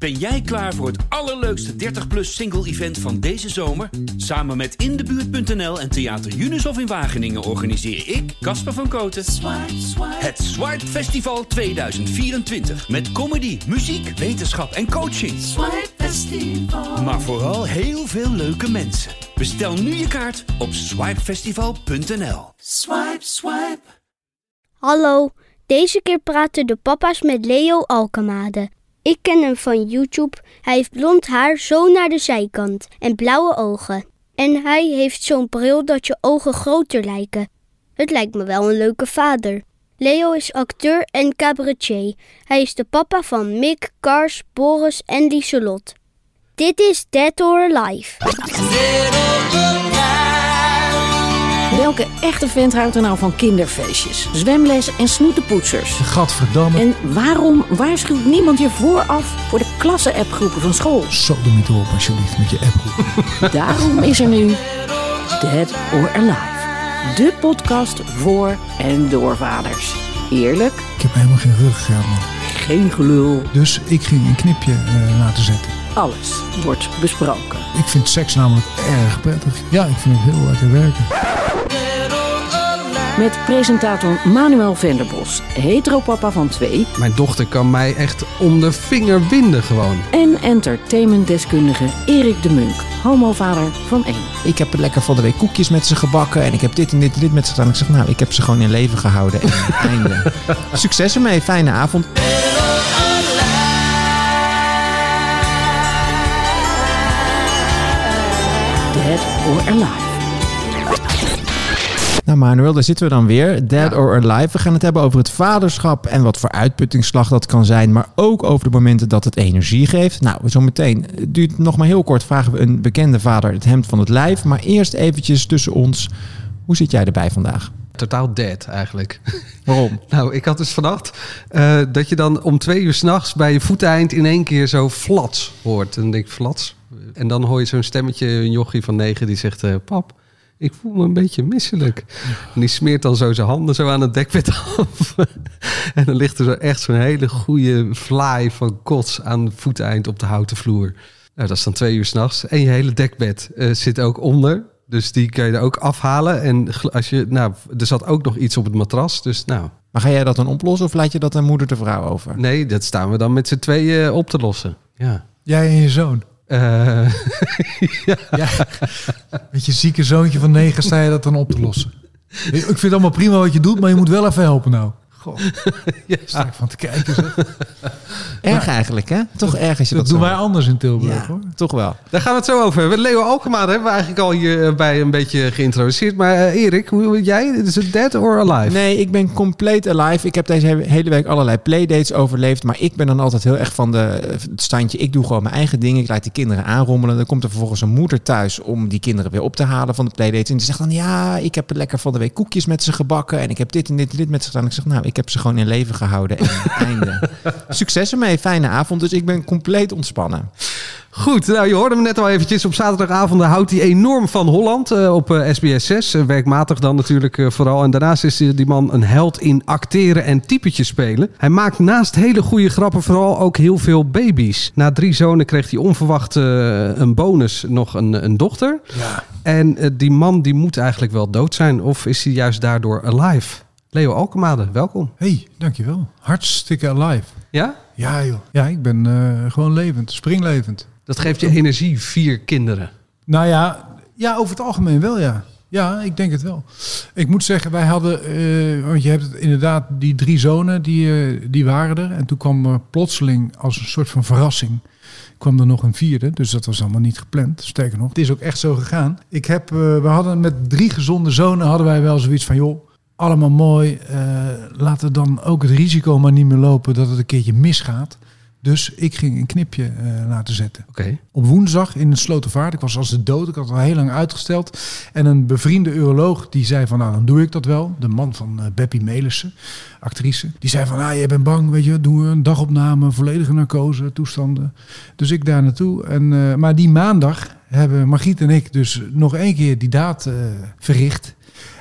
Ben jij klaar voor het allerleukste 30-plus single-event van deze zomer? Samen met Indebuurt.nl en Theater Unisof in Wageningen organiseer ik, Casper van Koten, het Swipe Festival 2024. Met comedy, muziek, wetenschap en coaching. Maar vooral heel veel leuke mensen. Bestel nu je kaart op swipefestival.nl. Swipe, swipe. Hallo, deze keer praten de papa's met Leo Alkemade. Ik ken hem van YouTube. Hij heeft blond haar zo naar de zijkant en blauwe ogen. En hij heeft zo'n bril dat je ogen groter lijken. Het lijkt me wel een leuke vader. Leo is acteur en cabaretier. Hij is de papa van Mick, Kars, Boris en Lieselot. Dit is Dead or Alive. Welke echte vent houdt er nou van kinderfeestjes, zwemles en snoetenpoetsers? Gadverdamme. En waarom waarschuwt niemand je vooraf voor de klasse-appgroepen van school? Zo de niet op alsjeblieft met je appgroep. Daarom is er nu Dead or Alive. De podcast voor en door vaders. Eerlijk, Ik heb helemaal geen man. geen gelul, Dus ik ging een knipje eh, laten zetten. Alles wordt besproken. Ik vind seks namelijk erg prettig. Ja, ik vind het heel lekker werken. Met presentator Manuel Venderbos, heteropapa van twee... Mijn dochter kan mij echt om de vinger winden gewoon. en entertainmentdeskundige Erik de Munk, homovader van één. Ik heb lekker van de week koekjes met ze gebakken. En ik heb dit en dit en dit met ze gedaan. Ik zeg, nou, ik heb ze gewoon in leven gehouden. En einde. Succes ermee. Fijne avond. Dead or Alive. Nou, Manuel, daar zitten we dan weer. Dead or Alive. We gaan het hebben over het vaderschap en wat voor uitputtingsslag dat kan zijn. Maar ook over de momenten dat het energie geeft. Nou, zometeen het duurt nog maar heel kort. Vragen we een bekende vader het hemd van het lijf. Maar eerst eventjes tussen ons. Hoe zit jij erbij vandaag? Totaal dead eigenlijk. Waarom? Nou, ik had dus vannacht eh, dat je dan om twee uur s'nachts bij je voeteind in één keer zo flats hoort. En dan denk ik flats. En dan hoor je zo'n stemmetje, een jochie van negen, die zegt... eh, pap, ik voel me een beetje misselijk. En die smeert dan zo zijn handen zo aan het dekbed af. en dan ligt er zo echt zo'n hele goede vlaai van kots aan het voeteind op de houten vloer. Nou, dat is dan twee uur s'nachts. En je hele dekbed eh, zit ook onder. Dus die kan je er ook afhalen. En als je, nou, er zat ook nog iets op het matras. Dus nou, Maar ga jij dat dan oplossen of laat je dat aan moeder de vrouw over? nee, dat staan we dan met z'n tweeën eh, op te lossen. Ja. Jij en je zoon. Eh, Ja. Met je zieke zoontje van negen sta je dat dan op te lossen. Ik vind het allemaal prima wat je doet, maar je moet wel even helpen nou. Goh, ja. sta ik van te kijken. Zeg. Erg eigenlijk, hè? Toch erg als je dat, Dat doen zo- wij anders in Tilburg Ja, hoor. toch wel. Daar gaan we het zo over hebben. Leo Alkema hebben we eigenlijk al hierbij een beetje geïntroduceerd. Maar eh, Erik, hoe jij? Is het dead or alive? Nee, ik ben compleet alive. Ik heb deze he- hele week allerlei playdates overleefd. Maar ik ben dan altijd heel erg van de, het standje. Ik doe gewoon mijn eigen dingen. Ik laat die kinderen aanrommelen. Dan komt er vervolgens een moeder thuis om die kinderen weer op te halen van de playdates. En die zegt dan, ja, ik heb lekker van de week koekjes met ze gebakken. En ik heb dit en dit en dit met ze gedaan. Ik zeg, nou, ik heb ze gewoon in leven gehouden. En einde. Succes ermee. Fijne avond. Dus ik ben compleet ontspannen. Goed, nou je hoorde hem net al eventjes. Op zaterdagavond houdt hij enorm van Holland eh, op eh, SBS 6. Eh, werkmatig dan natuurlijk eh, vooral. En daarnaast is die man een held in acteren en typetjes spelen. Hij maakt naast hele goede grappen vooral ook heel veel baby's. Na drie zonen kreeg hij onverwacht eh, een bonus nog een, een dochter. Ja. En eh, die man die moet eigenlijk wel dood zijn. Of is hij juist daardoor alive? Leo Alkemade, welkom. hey, dankjewel. Hartstikke alive. Ja? Ja joh. Ja, ik ben eh, gewoon levend, springlevend. Dat geeft je energie, vier kinderen. Nou ja, ja, over het algemeen wel, ja. Ja, ik denk het wel. Ik moet zeggen, wij hadden, eh, want je hebt inderdaad, die drie zonen, die, eh, die waren er. En toen kwam er plotseling als een soort van verrassing, kwam er nog een vierde. Dus dat was allemaal niet gepland. Sterker nog, het is ook echt zo gegaan. Ik heb, we hadden met drie gezonde zonen, hadden wij wel zoiets van, joh, allemaal mooi. eh, laten dan ook het risico maar niet meer lopen dat het een keertje misgaat. Dus ik ging een knipje eh, laten zetten Oké. op woensdag in de Slotervaart. Ik was als de dood. Ik had het al heel lang uitgesteld. En een bevriende uroloog die zei van, nou dan doe ik dat wel. De man van uh, Beppie Melissen, actrice. Die zei van, ah, jij bent bang, weet je, doen we een dagopname, volledige narcose, toestanden. Dus ik daar naartoe. En, maar die maandag hebben Margriet en ik dus nog één keer die daad verricht.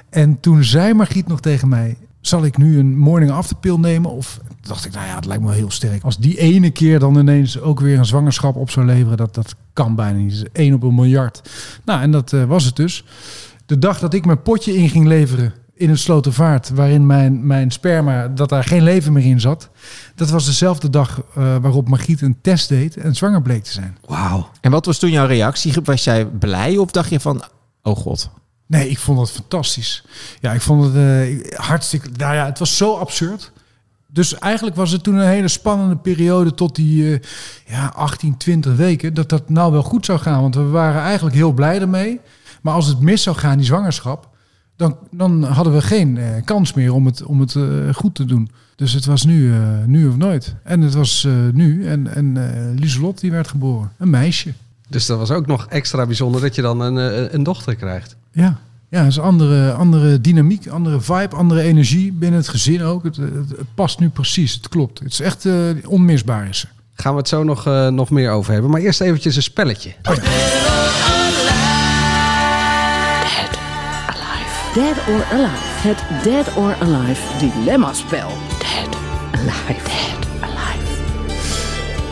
En toen zei Margriet nog tegen mij, zal ik nu een morning after pill nemen? Of dacht ik, nou ja, het lijkt me wel heel sterk. Als die ene keer dan ineens ook weer een zwangerschap op zou leveren, dat, dat kan bijna niet. Dat is één op een miljard. Nou, en dat eh, was het dus. De dag dat ik mijn potje in ging leveren in het Slotervaart, waarin mijn, mijn sperma, dat daar geen leven meer in zat. Dat was dezelfde dag eh, waarop Margriet een test deed en zwanger bleek te zijn. Wauw. En wat was toen jouw reactie? Was jij blij of dacht je van, oh god? Nee, ik vond het fantastisch. Ja, ik vond het eh, hartstikke. Nou ja, het was zo absurd. Dus eigenlijk was het toen een hele spannende periode tot die eh, ja, 18, 20 weken. Dat dat nou wel goed zou gaan. Want we waren eigenlijk heel blij ermee. Maar als het mis zou gaan, die zwangerschap. Dan, dan hadden we geen eh, kans meer om het, om het goed te doen. Dus het was nu, nu of nooit. En het was nu. En, en Lieselot die werd geboren. Een meisje. Dus dat was ook nog extra bijzonder dat je dan een, een dochter krijgt. Ja, ja, het is andere, andere dynamiek, andere vibe, andere energie binnen het gezin ook. Het, het, het past nu precies, het klopt. Het is echt eh, onmisbaar is ze. Gaan we het zo nog, eh, nog meer over hebben. Maar eerst eventjes een spelletje. Dead or Alive. Het Dead or Alive dilemma-spel. Dead Alive. Dead Alive.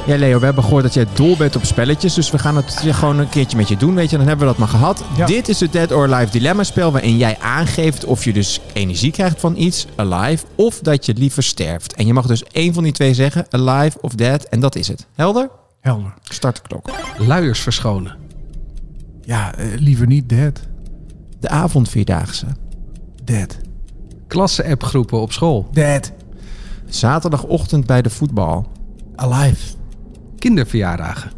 Ja, Leo, we hebben gehoord dat jij dol bent op spelletjes. Dus we gaan het gewoon een keertje met je doen. Weet je, dan hebben we dat maar gehad. Ja. Dit is het Dead or Alive dilemma spel. Waarin jij aangeeft of je dus energie krijgt van iets, alive. Of dat je liever sterft. En je mag dus één van die twee zeggen, alive of dead. En dat is het. Helder? Helder. Start de klok. Luiers verschonen. Ja, eh, liever niet dead. De avondvierdaagse. Dead. Klasse-appgroepen op school. Dead. Zaterdagochtend bij de voetbal. Alive. Kinderverjaardagen.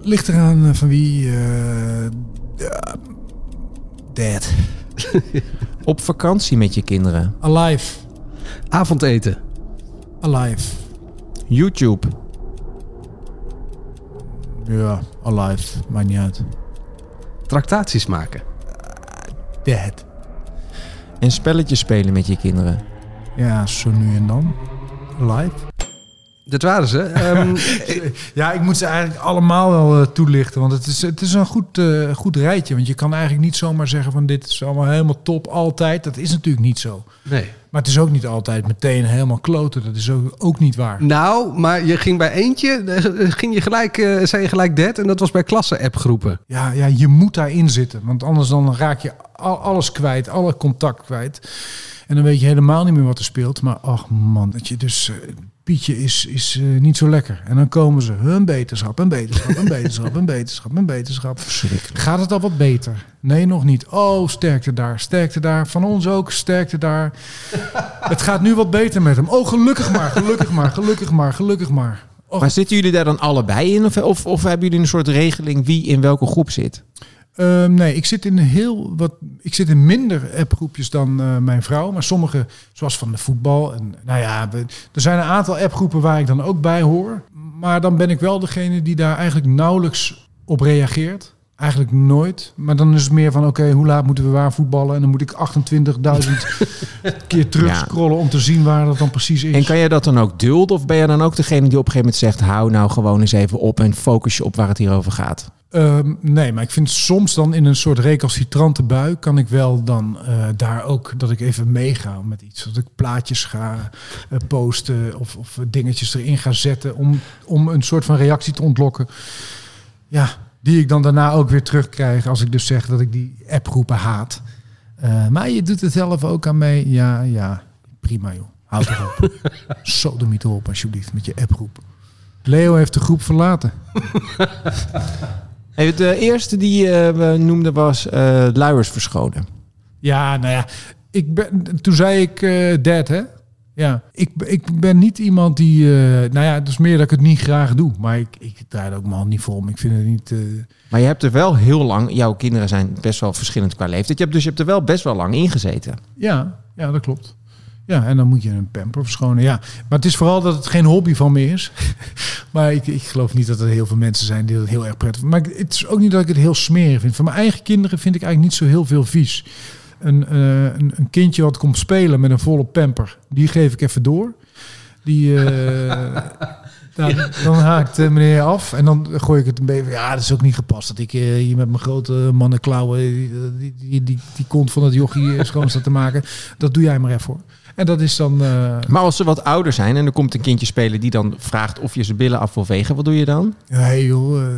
Ligt eraan eh, van wie. eh, ja, dead. Op vakantie met je kinderen. Alive. Avondeten. Alive. YouTube. Ja, alive. Maakt niet uit. Tractaties maken. Dead. En spelletjes spelen met je kinderen. Ja, zo nu en dan. Alive. Dat waren ze. Ehm, Ja, ik moet ze eigenlijk allemaal wel eh, toelichten. Want het is, het is een goed, eh, goed rijtje. Want je kan eigenlijk niet zomaar zeggen van dit is allemaal helemaal top altijd. Dat is natuurlijk niet zo. nee. Maar het is ook niet altijd meteen helemaal kloten. Dat is ook, ook niet waar. Nou, maar je ging bij eentje, eh, ging je gelijk, eh, zei je gelijk dead. En dat was bij klasse-appgroepen. Ja, ja, je moet daarin zitten. Want anders dan raak je al, alles kwijt. Alle contact kwijt. En dan weet je helemaal niet meer wat er speelt. Maar ach man, dat je dus... eh, Pietje is, is eh, niet zo lekker. En dan komen ze. Een beterschap, een beterschap, een beterschap, een beterschap, een beterschap. Gaat het al wat beter? Nee, nog niet. Oh, sterkte daar, sterkte daar. Van ons ook, sterkte daar. het gaat nu wat beter met hem. Oh, gelukkig maar, gelukkig maar, gelukkig maar, gelukkig maar. Maar zitten jullie daar dan allebei in? Of, of, of hebben jullie een soort regeling wie in welke groep zit? Ehm, nee, ik zit in heel wat. Ik zit in minder appgroepjes dan eh, mijn vrouw. Maar sommige, zoals van de voetbal. En nou ja, we- er zijn een aantal appgroepen waar ik dan ook bij hoor. Maar dan ben ik wel degene die daar eigenlijk nauwelijks op reageert. Eigenlijk nooit. Maar dan is het meer van: oké, hoe laat moeten we waar voetballen? En dan moet ik 28.000 keer terugscrollen om te zien waar dat dan precies is. En kan jij dat dan ook dulden? Of ben je dan ook degene die op een gegeven moment zegt... hou nou gewoon eens even op en focus je op waar het hier over gaat? Ehm, nee, maar ik vind soms dan in een soort recalcitrante bui kan ik wel dan eh, daar ook dat ik even meega met iets. Dat ik plaatjes ga eh, posten of, of dingetjes erin ga zetten om, om een soort van reactie te ontlokken. Ja, die ik dan daarna ook weer terugkrijg als ik dus zeg dat ik die appgroepen haat. Eh, maar je doet het zelf ook aan mee. Ja, ja, prima joh. Houd erop. Sodemiet op alsjeblieft met je appgroep. Leo heeft de groep verlaten. Hey, de eerste die eh, we noemden was eh luiers verschonen. Ja, nou ja, ik ben, toen zei ik eh dead, hè? Ja, ik, ik ben niet iemand die, eh, nou ja, het is meer dat ik het niet graag doe. Maar ik, ik draai er ook mijn hand niet voor om. Ik vind het niet, eh, Maar je hebt er wel heel lang... Jouw kinderen zijn best wel verschillend qua leeftijd. Je hebt, dus je hebt er wel best wel lang in gezeten. ja, ja, dat klopt. Ja, en dan moet je een pamper verschonen. Ja, maar het is vooral dat het geen hobby van me is. maar ik, ik geloof niet dat er heel veel mensen zijn die dat heel erg prettig vinden. Maar het is ook niet dat ik het heel smerig vind. Van mijn eigen kinderen vind ik eigenlijk niet zo heel veel vies. Een, eh, een, een kindje wat komt spelen met een volle pamper, die geef ik even door. Die, eh, Dan, dan haakt uh, meneer af en dan gooi ik het een beetje. Ja, dat is ook niet gepast dat ik hier met mijn grote mannenklauwen die, die, die, die, kont van het jochie schoon staat te maken. Dat doe jij maar even voor. En dat is dan. Uh... Maar als ze wat ouder zijn en er komt een kindje spelen die dan vraagt of je ze billen af wil vegen, wat doe je dan? Ja, hey joh, uh,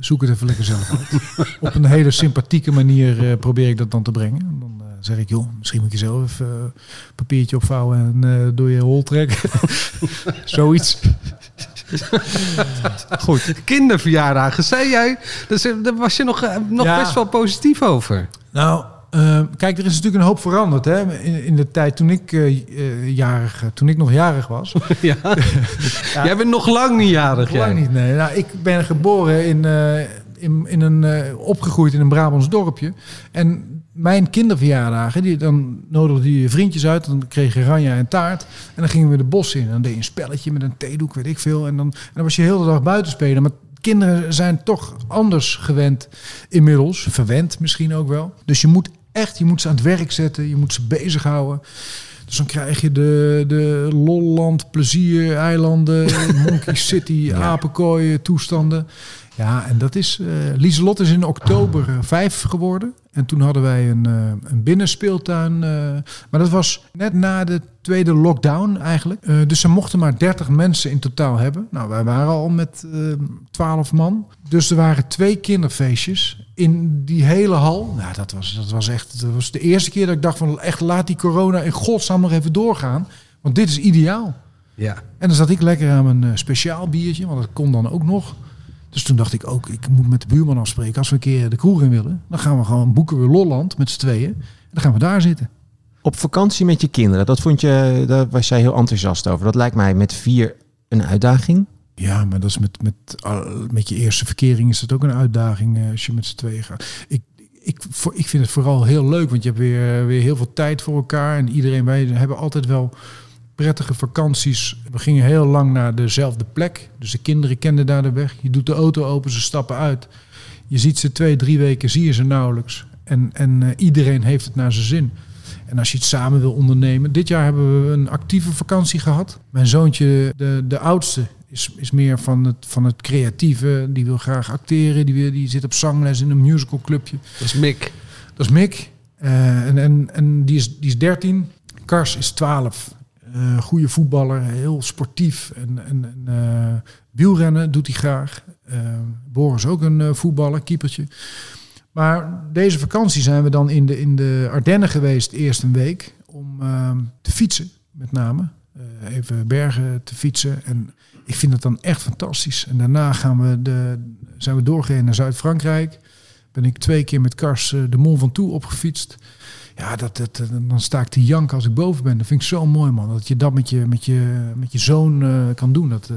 zoek het even lekker zelf uit. Op een hele sympathieke manier uh, probeer ik dat dan te brengen. Dan zeg ik, joh, misschien moet je zelf even een papiertje opvouwen en door je hol trekken. Zoiets. Goed. Kinderverjaardagen, zei jij. Dus, daar was je nog, nog ja. best wel positief over. Nou, uh, kijk, er is natuurlijk een hoop veranderd hè? In, in de tijd toen ik, uh, uh, jarig, toen ik nog jarig was. ja. ja. Jij bent nog lang niet jarig. Nog lang niet, nee. Nou, ik ben geboren in, in, in een, opgegroeid in een Brabants dorpje. En mijn kinderverjaardagen, die, dan nodigde je vriendjes uit. Dan kreeg je ranja en taart. En dan gingen we de bos in. En dan deed je een spelletje met een theedoek, weet ik veel. En dan, en dan was je heel de dag buiten spelen. Maar kinderen zijn toch anders gewend inmiddels. Verwend misschien ook wel. Dus je moet echt, je moet ze aan het werk zetten, je moet ze bezighouden. Dus dan krijg je de, de Lolland, Plezier, Eilanden, Monkey City, ja. Apenkooi toestanden. Ja, en dat is. Uh, Lieselot is in oktober uh, vijf geworden. En toen hadden wij een, uh, een binnenspeeltuin. maar dat was net na de tweede lockdown eigenlijk. dus ze mochten maar 30 mensen in totaal hebben. Nou, wij waren al met 12 man. Dus er waren twee kinderfeestjes in die hele hal. Nou, dat was, dat was echt. Dat was de eerste keer dat ik dacht van echt laat die corona in godsnaam nog even doorgaan. Want dit is ideaal. Ja. En dan zat ik lekker aan mijn speciaal biertje, want dat kon dan ook nog. Dus toen dacht ik ook, ik moet met de buurman afspreken. Als we een keer de kroeg in willen, dan gaan we gewoon boeken we Lolland met z'n tweeën. En dan gaan we daar zitten. Op vakantie met je kinderen, dat vond je, daar was jij heel enthousiast over. Dat lijkt mij met vier een uitdaging. Ja, maar dat is met, met, met je eerste verkering is dat ook een uitdaging eh, als je met z'n tweeën gaat. Ik, ik, ik vind het vooral heel leuk, want je hebt weer, weer heel veel tijd voor elkaar. En iedereen, wij hebben altijd wel prettige vakanties. We gingen heel lang naar dezelfde plek. Dus de kinderen kenden daar de weg. Je doet de auto open, ze stappen uit. Je ziet ze twee, drie weken, zie je ze nauwelijks. En, en uh, iedereen heeft het naar zijn zin. En als je het samen wil ondernemen. Dit jaar hebben we een actieve vakantie gehad. Mijn zoontje, de, de oudste, is, is meer van het, van het creatieve. Die wil graag acteren. Die, wil, die zit op zangles in een musicalclubje. Dat is Mick. Dat is Mick. Uh, en en, en die, is, die is 13. Kars is 12. Uh, goede voetballer, heel sportief. En, en, en uh, wielrennen doet hij graag. Boris ook een voetballer, keepertje. Maar deze vakantie zijn we dan in de, in de Ardennen geweest, eerst een week, om ehm, te fietsen, met name. even bergen te fietsen. En ik vind het dan echt fantastisch. En daarna gaan we de, zijn we doorgegaan naar Zuid-Frankrijk. Ben ik twee keer met Kars de Mont Ventoux opgefietst. Ja, dat, dat, dan sta ik te janken als ik boven ben. Dat vind ik zo mooi, man. Dat je dat met je, met je, met je zoon uh, kan doen. Dat, uh,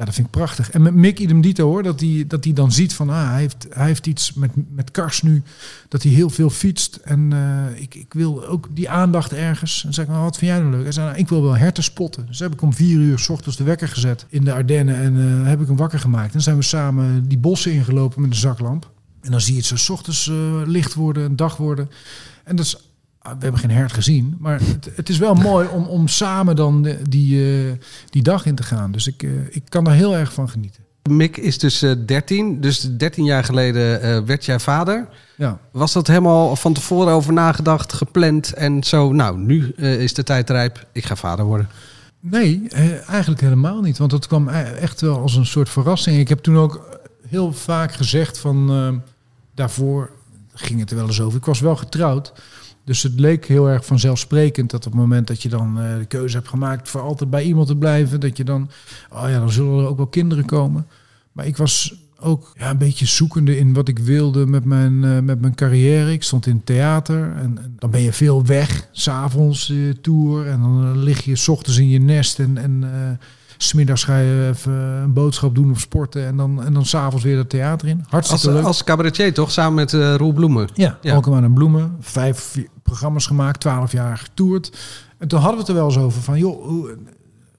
ja, dat vind ik prachtig. En met Mick idem dito hoor. Dat hij dat die dan ziet van, ah, hij heeft, hij heeft iets met, met Kars nu. Dat hij heel veel fietst. En uh, ik, ik wil ook die aandacht ergens. En zeg ik, nou, wat vind jij nou leuk? Hij zei, nou, ik wil wel herten spotten. Dus heb ik om vier uur s ochtends de wekker gezet in de Ardennen. En heb ik hem wakker gemaakt. En zijn we samen die bossen ingelopen met een zaklamp. En dan zie je het zo s ochtends licht worden, een dag worden. En dat is, we hebben geen hert gezien, maar het, het is wel mooi om, om samen dan die, uh, die dag in te gaan. Dus ik, uh, ik kan er heel erg van genieten. Mick is dus uh, 13, dus 13 jaar geleden werd jij vader. Ja. Was dat helemaal van tevoren over nagedacht, gepland en zo? Nou, nu is de tijd rijp, ik ga vader worden. Nee, eigenlijk helemaal niet. Want dat kwam e-, echt wel als een soort verrassing. Ik heb toen ook heel vaak gezegd van daarvoor ging het er wel eens over. Ik was wel getrouwd. Dus het leek heel erg vanzelfsprekend dat op het moment dat je dan uh, de keuze hebt gemaakt voor altijd bij iemand te blijven, dat je dan, oh ja, dan zullen er ook wel kinderen komen. Maar ik was ook ja, een beetje zoekende in wat ik wilde met mijn, uh, met mijn carrière. Ik stond in theater en, en dan ben je veel weg, s'avonds uh, tour en dan lig je s ochtends in je nest en, en Smiddags ga je even een boodschap doen of sporten. En dan, en dan s'avonds weer het theater in. Hartstikke als, leuk. Als cabaretier toch? Samen met uh, Roel Bloemen. Ja, ja. En Bloemen. Vijf programma's gemaakt. Twaalf jaar getoerd. En toen hadden we het er wel eens over van... joh,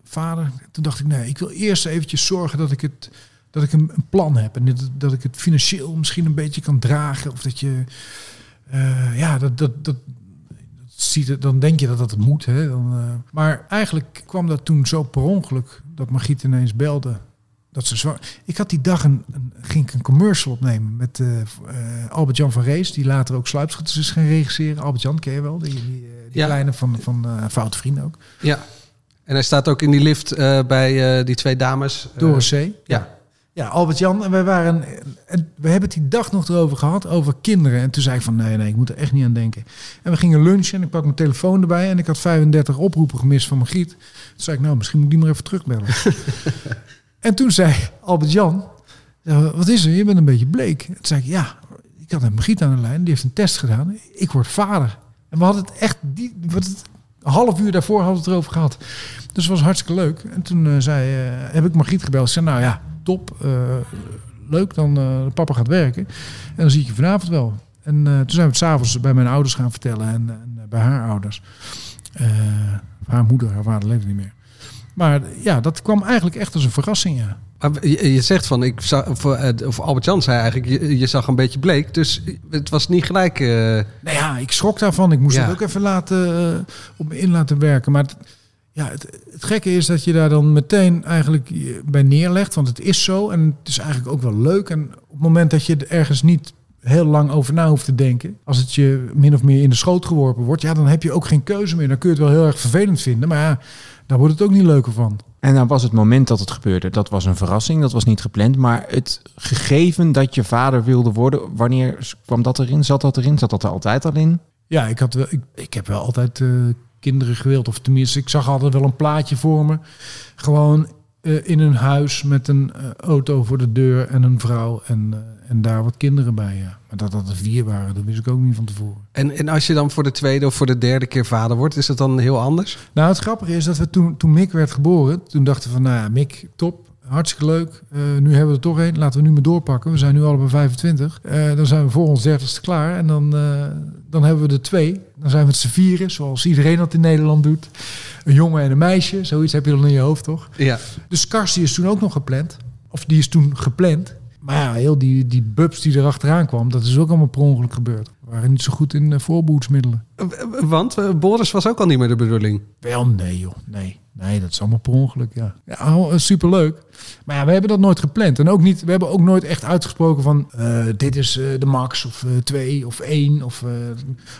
vader... Toen dacht ik, nee, ik wil eerst eventjes zorgen dat ik het... Dat ik een, plan heb en dat, ik het financieel misschien een beetje kan dragen. Of dat je, uh, ja, dat, dat, dat, ziet het, dan denk je dat dat het moet. Hè? Dan, uh, maar eigenlijk kwam dat toen zo per ongeluk dat Margriet ineens belde dat ze zwanger... Ik had die dag een, een, ging ik een commercial opnemen met eh, eh, Albert-Jan van Rees, die later ook Sluipschutters is gaan regisseren. Albert-Jan ken je wel, die, die, die Ja. kleine van, van eh Foute Vrienden ook. Ja. En hij staat ook in die lift eh, bij eh, die twee dames. eh, Doris C. ja. Ja, Albert-Jan. En wij waren... En we hebben het die dag nog erover gehad, over kinderen. En toen zei ik van, nee, nee, ik moet er echt niet aan denken. En we gingen lunchen en ik pak mijn telefoon erbij. En ik had 35 oproepen gemist van Margriet. Toen zei ik, nou, misschien moet ik die maar even terugbellen. en toen zei Albert-Jan, ja, wat is er? Je bent een beetje bleek. Toen zei ik, ja, ik had een Margriet aan de lijn. Die heeft een test gedaan. Ik word vader. En we hadden het echt... Die, wat een half uur daarvoor hadden we het erover gehad. Dus het was hartstikke leuk. En toen eh, zei, eh, heb ik Margriet gebeld. Ze zei, nou ja, top. eh, leuk, dan papa gaat werken. En dan zie ik je vanavond wel. En toen zijn we het s'avonds bij mijn ouders gaan vertellen. En, en bij haar ouders. Haar moeder, haar vader leefde niet meer. Maar ja, dat kwam eigenlijk echt als een verrassing, ja. Maar je, zegt van, ik zag, of, eh, Albert Jan zei eigenlijk, je, je zag een beetje bleek. Dus het was niet gelijk. eh, Nou ja, ik schrok daarvan. Ik moest Ja. het ook even laten, eh, op me in laten werken. Maar het, ja, het, het gekke is dat je daar dan meteen eigenlijk bij neerlegt. Want het is zo en het is eigenlijk ook wel leuk. En op het moment dat je er ergens niet heel lang over na hoeft te denken. Als het je min of meer in de schoot geworpen wordt. Ja, dan heb je ook geen keuze meer. Dan kun je het wel heel erg vervelend vinden. Maar ja, daar wordt het ook niet leuker van. En dan was het moment dat het gebeurde. Dat was een verrassing, dat was niet gepland. Maar het gegeven dat je vader wilde worden, wanneer kwam dat erin? Zat dat erin? Zat dat er altijd al in? Ja, ik, had wel, ik, ik heb wel altijd eh, kinderen gewild. Of tenminste, ik zag altijd wel een plaatje voor me. Gewoon eh, in een huis met een eh, auto voor de deur en een vrouw. En, eh, en daar wat kinderen bij, ja. Maar dat dat er vier waren, dat wist ik ook niet van tevoren. en, en als je dan voor de tweede of voor de derde keer vader wordt, is dat dan heel anders? Nou, het grappige is dat we toen, toen Mick werd geboren, toen dachten we van, nou ja, Mick, top, hartstikke leuk. Eh, nu hebben we er toch één, laten we nu maar doorpakken. We zijn nu allebei 25. Eh, dan zijn we voor ons dertigste klaar en dan, eh, dan hebben we er twee. Dan zijn we met z'n vieren, zoals iedereen dat in Nederland doet. Een jongen en een meisje, zoiets heb je dan in je hoofd, toch? Ja. Dus Kars die is toen ook nog gepland. Of die is toen gepland. Maar ja, heel die, die bubs die erachteraan kwam, dat is ook allemaal per ongeluk gebeurd. Waren niet zo goed in uh, voorbehoedsmiddelen. Want eh, Boris was ook al niet meer de bedoeling. Wel, nee joh, nee. Nee, dat is allemaal per ongeluk, ja. Ja, oh, superleuk. Maar ja, we hebben dat nooit gepland. En ook niet, we hebben ook nooit echt uitgesproken van... eh, dit is eh, de max, of eh, twee, of één, of... eh,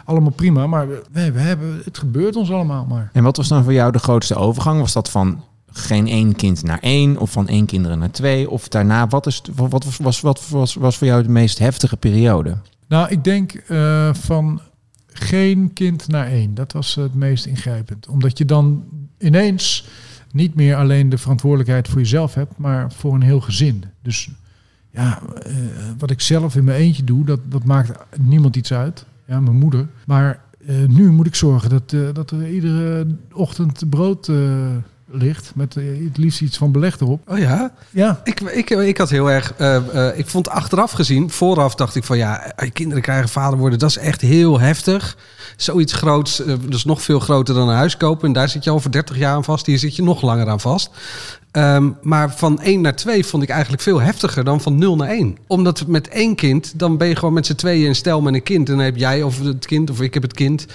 allemaal prima, maar we, we hebben, het gebeurt ons allemaal maar. En wat was dan voor jou de grootste overgang? Was dat van geen één kind naar één, of van één kinderen naar twee? Of daarna, wat, is, wat, was, was, wat was, was voor jou de meest heftige periode? Nou, ik denk eh, van geen kind naar één. Dat was het meest ingrijpend. Omdat je dan ineens niet meer alleen de verantwoordelijkheid voor jezelf hebt, maar voor een heel gezin. Dus ja, eh, wat ik zelf in mijn eentje doe, dat, dat maakt niemand iets uit. Ja, mijn moeder. Maar eh, nu moet ik zorgen dat, dat er iedere ochtend brood ligt. Met eh, het liefst iets van beleg erop. Oh ja? Ja, Ik, ik, ik had heel erg. eh, eh, ik vond achteraf gezien, vooraf dacht ik van ja, kinderen krijgen vader worden, dat is echt heel heftig. Zoiets groots, dat is nog veel groter dan een huis kopen. En daar zit je al voor 30 jaar aan vast. Hier zit je nog langer aan vast. Ehm, maar van 1 naar 2 vond ik eigenlijk veel heftiger dan van 0 naar 1. Omdat met één kind, dan ben je gewoon met z'n tweeën in stel met een kind. En dan heb jij of het kind of ik heb het kind.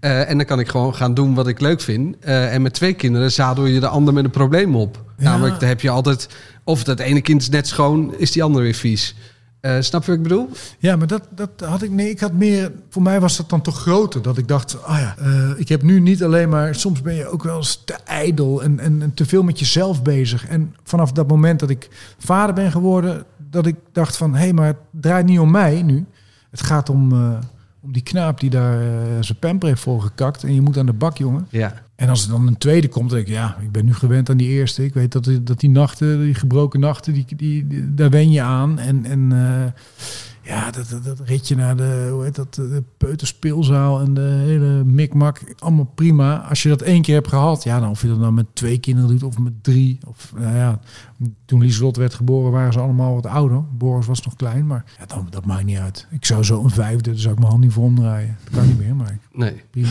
Eh, en dan kan ik gewoon gaan doen wat ik leuk vind. Eh, en met twee kinderen zadel je de ander met een probleem op. Ja. Namelijk, dan heb je altijd... Of dat ene kind is net schoon, is die andere weer vies. Eh, snap je wat ik bedoel? Ja, maar dat, dat had ik. Nee, ik had meer. Voor mij was dat dan toch groter. Dat ik dacht, ah ja, ik heb nu niet alleen maar. Soms ben je ook wel eens te ijdel en, en, en te veel met jezelf bezig. En vanaf dat moment dat ik vader ben geworden, dat ik dacht van, hé, hey, maar het draait niet om mij nu. Het gaat om, om die knaap die daar eh, zijn pamper heeft volgekakt. En je moet aan de bak, jongen. Ja. En als er dan een tweede komt, dan denk ik, ja, ik ben nu gewend aan die eerste. Ik weet dat die, dat die nachten, die gebroken nachten, die, die, die- daar wen je aan. En, en eh, ja, dat, dat, dat ritje naar de, hoe heet dat, de peuterspeelzaal en de hele mikmak, allemaal prima. Als je dat één keer hebt gehad, ja, dan of je dat dan met twee kinderen doet of met drie. Of, nou ja, toen Lieslot werd geboren waren ze allemaal wat ouder. Boris was nog klein, maar ja, dan, dat maakt niet uit. Ik zou zo een vijfde, dan zou ik mijn hand niet voor omdraaien. Dat kan niet meer, maar ik- Nee. prima.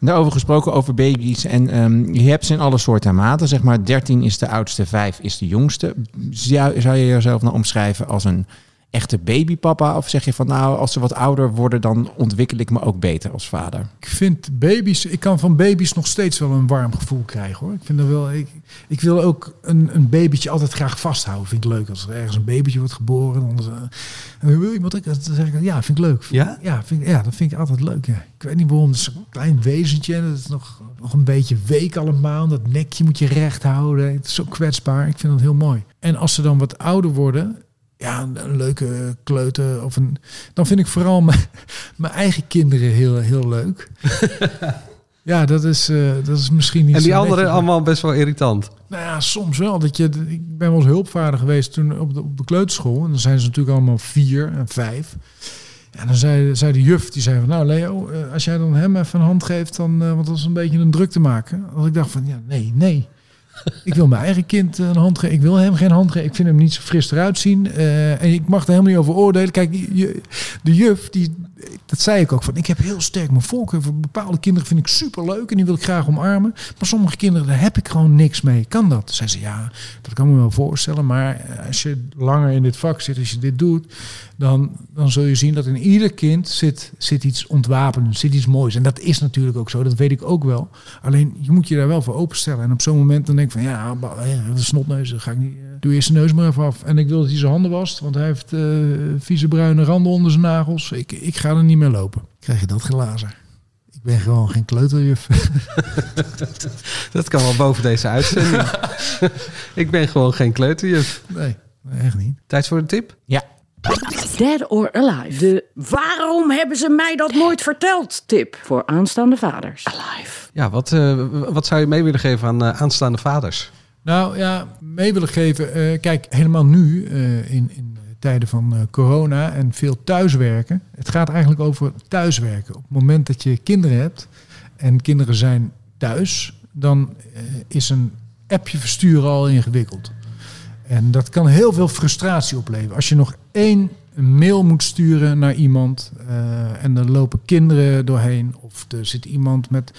Daarover gesproken over baby's. En ehm, je hebt ze in alle soorten en maten. Zeg maar 13 is de oudste, 5 is de jongste. Zou, zou je jezelf nou omschrijven als een echte babypapa? Of zeg je van nou, als ze wat ouder worden, dan ontwikkel ik me ook beter als vader? Ik vind baby's, ik kan van baby's nog steeds wel een warm gevoel krijgen hoor. Ik vind dat wel, ik, ik wil ook een, een babytje altijd graag vasthouden. Vind ik leuk als er ergens een babytje wordt geboren. Dan, en wil iemand ik, dan zeg ik, ja, vind ik leuk. Ja? Ja, vind ik, ja, dat vind ik altijd leuk. Ja. Ik weet niet waarom, het is een klein wezentje. en Dat is nog, nog een beetje week allemaal. Dat nekje moet je recht houden. Het is zo kwetsbaar. Ik vind dat heel mooi. En als ze dan wat ouder worden, ja, een, een leuke kleuter of een. Dan vind ik vooral mijn, mijn eigen kinderen heel, heel leuk. ja, dat is, eh, dat is misschien niet. En die anderen allemaal best wel irritant. Nou ja, soms wel. Dat je, ik ben wel eens hulpvaarder geweest toen op de, op de kleuterschool. En dan zijn ze natuurlijk allemaal vier en vijf. En dan zei, zei de juf, die zei van... Nou Leo, eh, als jij dan hem even een hand geeft... dan eh, want dat is een beetje een druk te maken. Dat ik dacht van, ja, nee, nee. Ik wil mijn eigen kind een hand geven. Ik wil hem geen hand geven. Ik vind hem niet zo fris eruit zien. Eh, en ik mag er helemaal niet over oordelen. Kijk, de juf, die, dat zei ik ook. Van, ik heb heel sterk mijn voorkeur. Voor bepaalde kinderen vind ik super leuk. En die wil ik graag omarmen. Maar sommige kinderen, daar heb ik gewoon niks mee. Kan dat? Zei ze, ja, dat kan me wel voorstellen. Maar eh, als je langer in dit vak zit, als je dit doet... dan, dan zul je zien dat in ieder kind zit, zit iets ontwapenends. Zit iets moois. En dat is natuurlijk ook zo. Dat weet ik ook wel. Alleen, je moet je daar wel voor openstellen. En op zo'n moment dan denk ik van... ja, een snotneus, dan ga ik niet... doe eerst zijn neus maar even af. En ik wil dat hij zijn handen wast. Want hij heeft eh, vieze bruine randen onder zijn nagels. Ik, ik ga er niet meer lopen. Krijg je dat glazen? Ik ben gewoon geen kleuterjuf. Dat kan wel boven deze uitzending. ik ben gewoon geen kleuterjuf. Nee, nee, echt niet. Tijd voor een tip? Ja. Dead or Alive. De waarom hebben ze mij dat nooit verteld tip voor aanstaande vaders. Alive. Ja, wat, eh, wat zou je mee willen geven aan eh, aanstaande vaders? Nou ja, mee willen geven. eh, kijk, helemaal nu eh, in, in tijden van eh, corona en veel thuiswerken. Het gaat eigenlijk over thuiswerken. Op het moment dat je kinderen hebt en kinderen zijn thuis, dan is een appje versturen al ingewikkeld. En dat kan heel veel frustratie opleveren. Als je nog één mail moet sturen naar iemand eh, en er lopen kinderen doorheen of er zit iemand met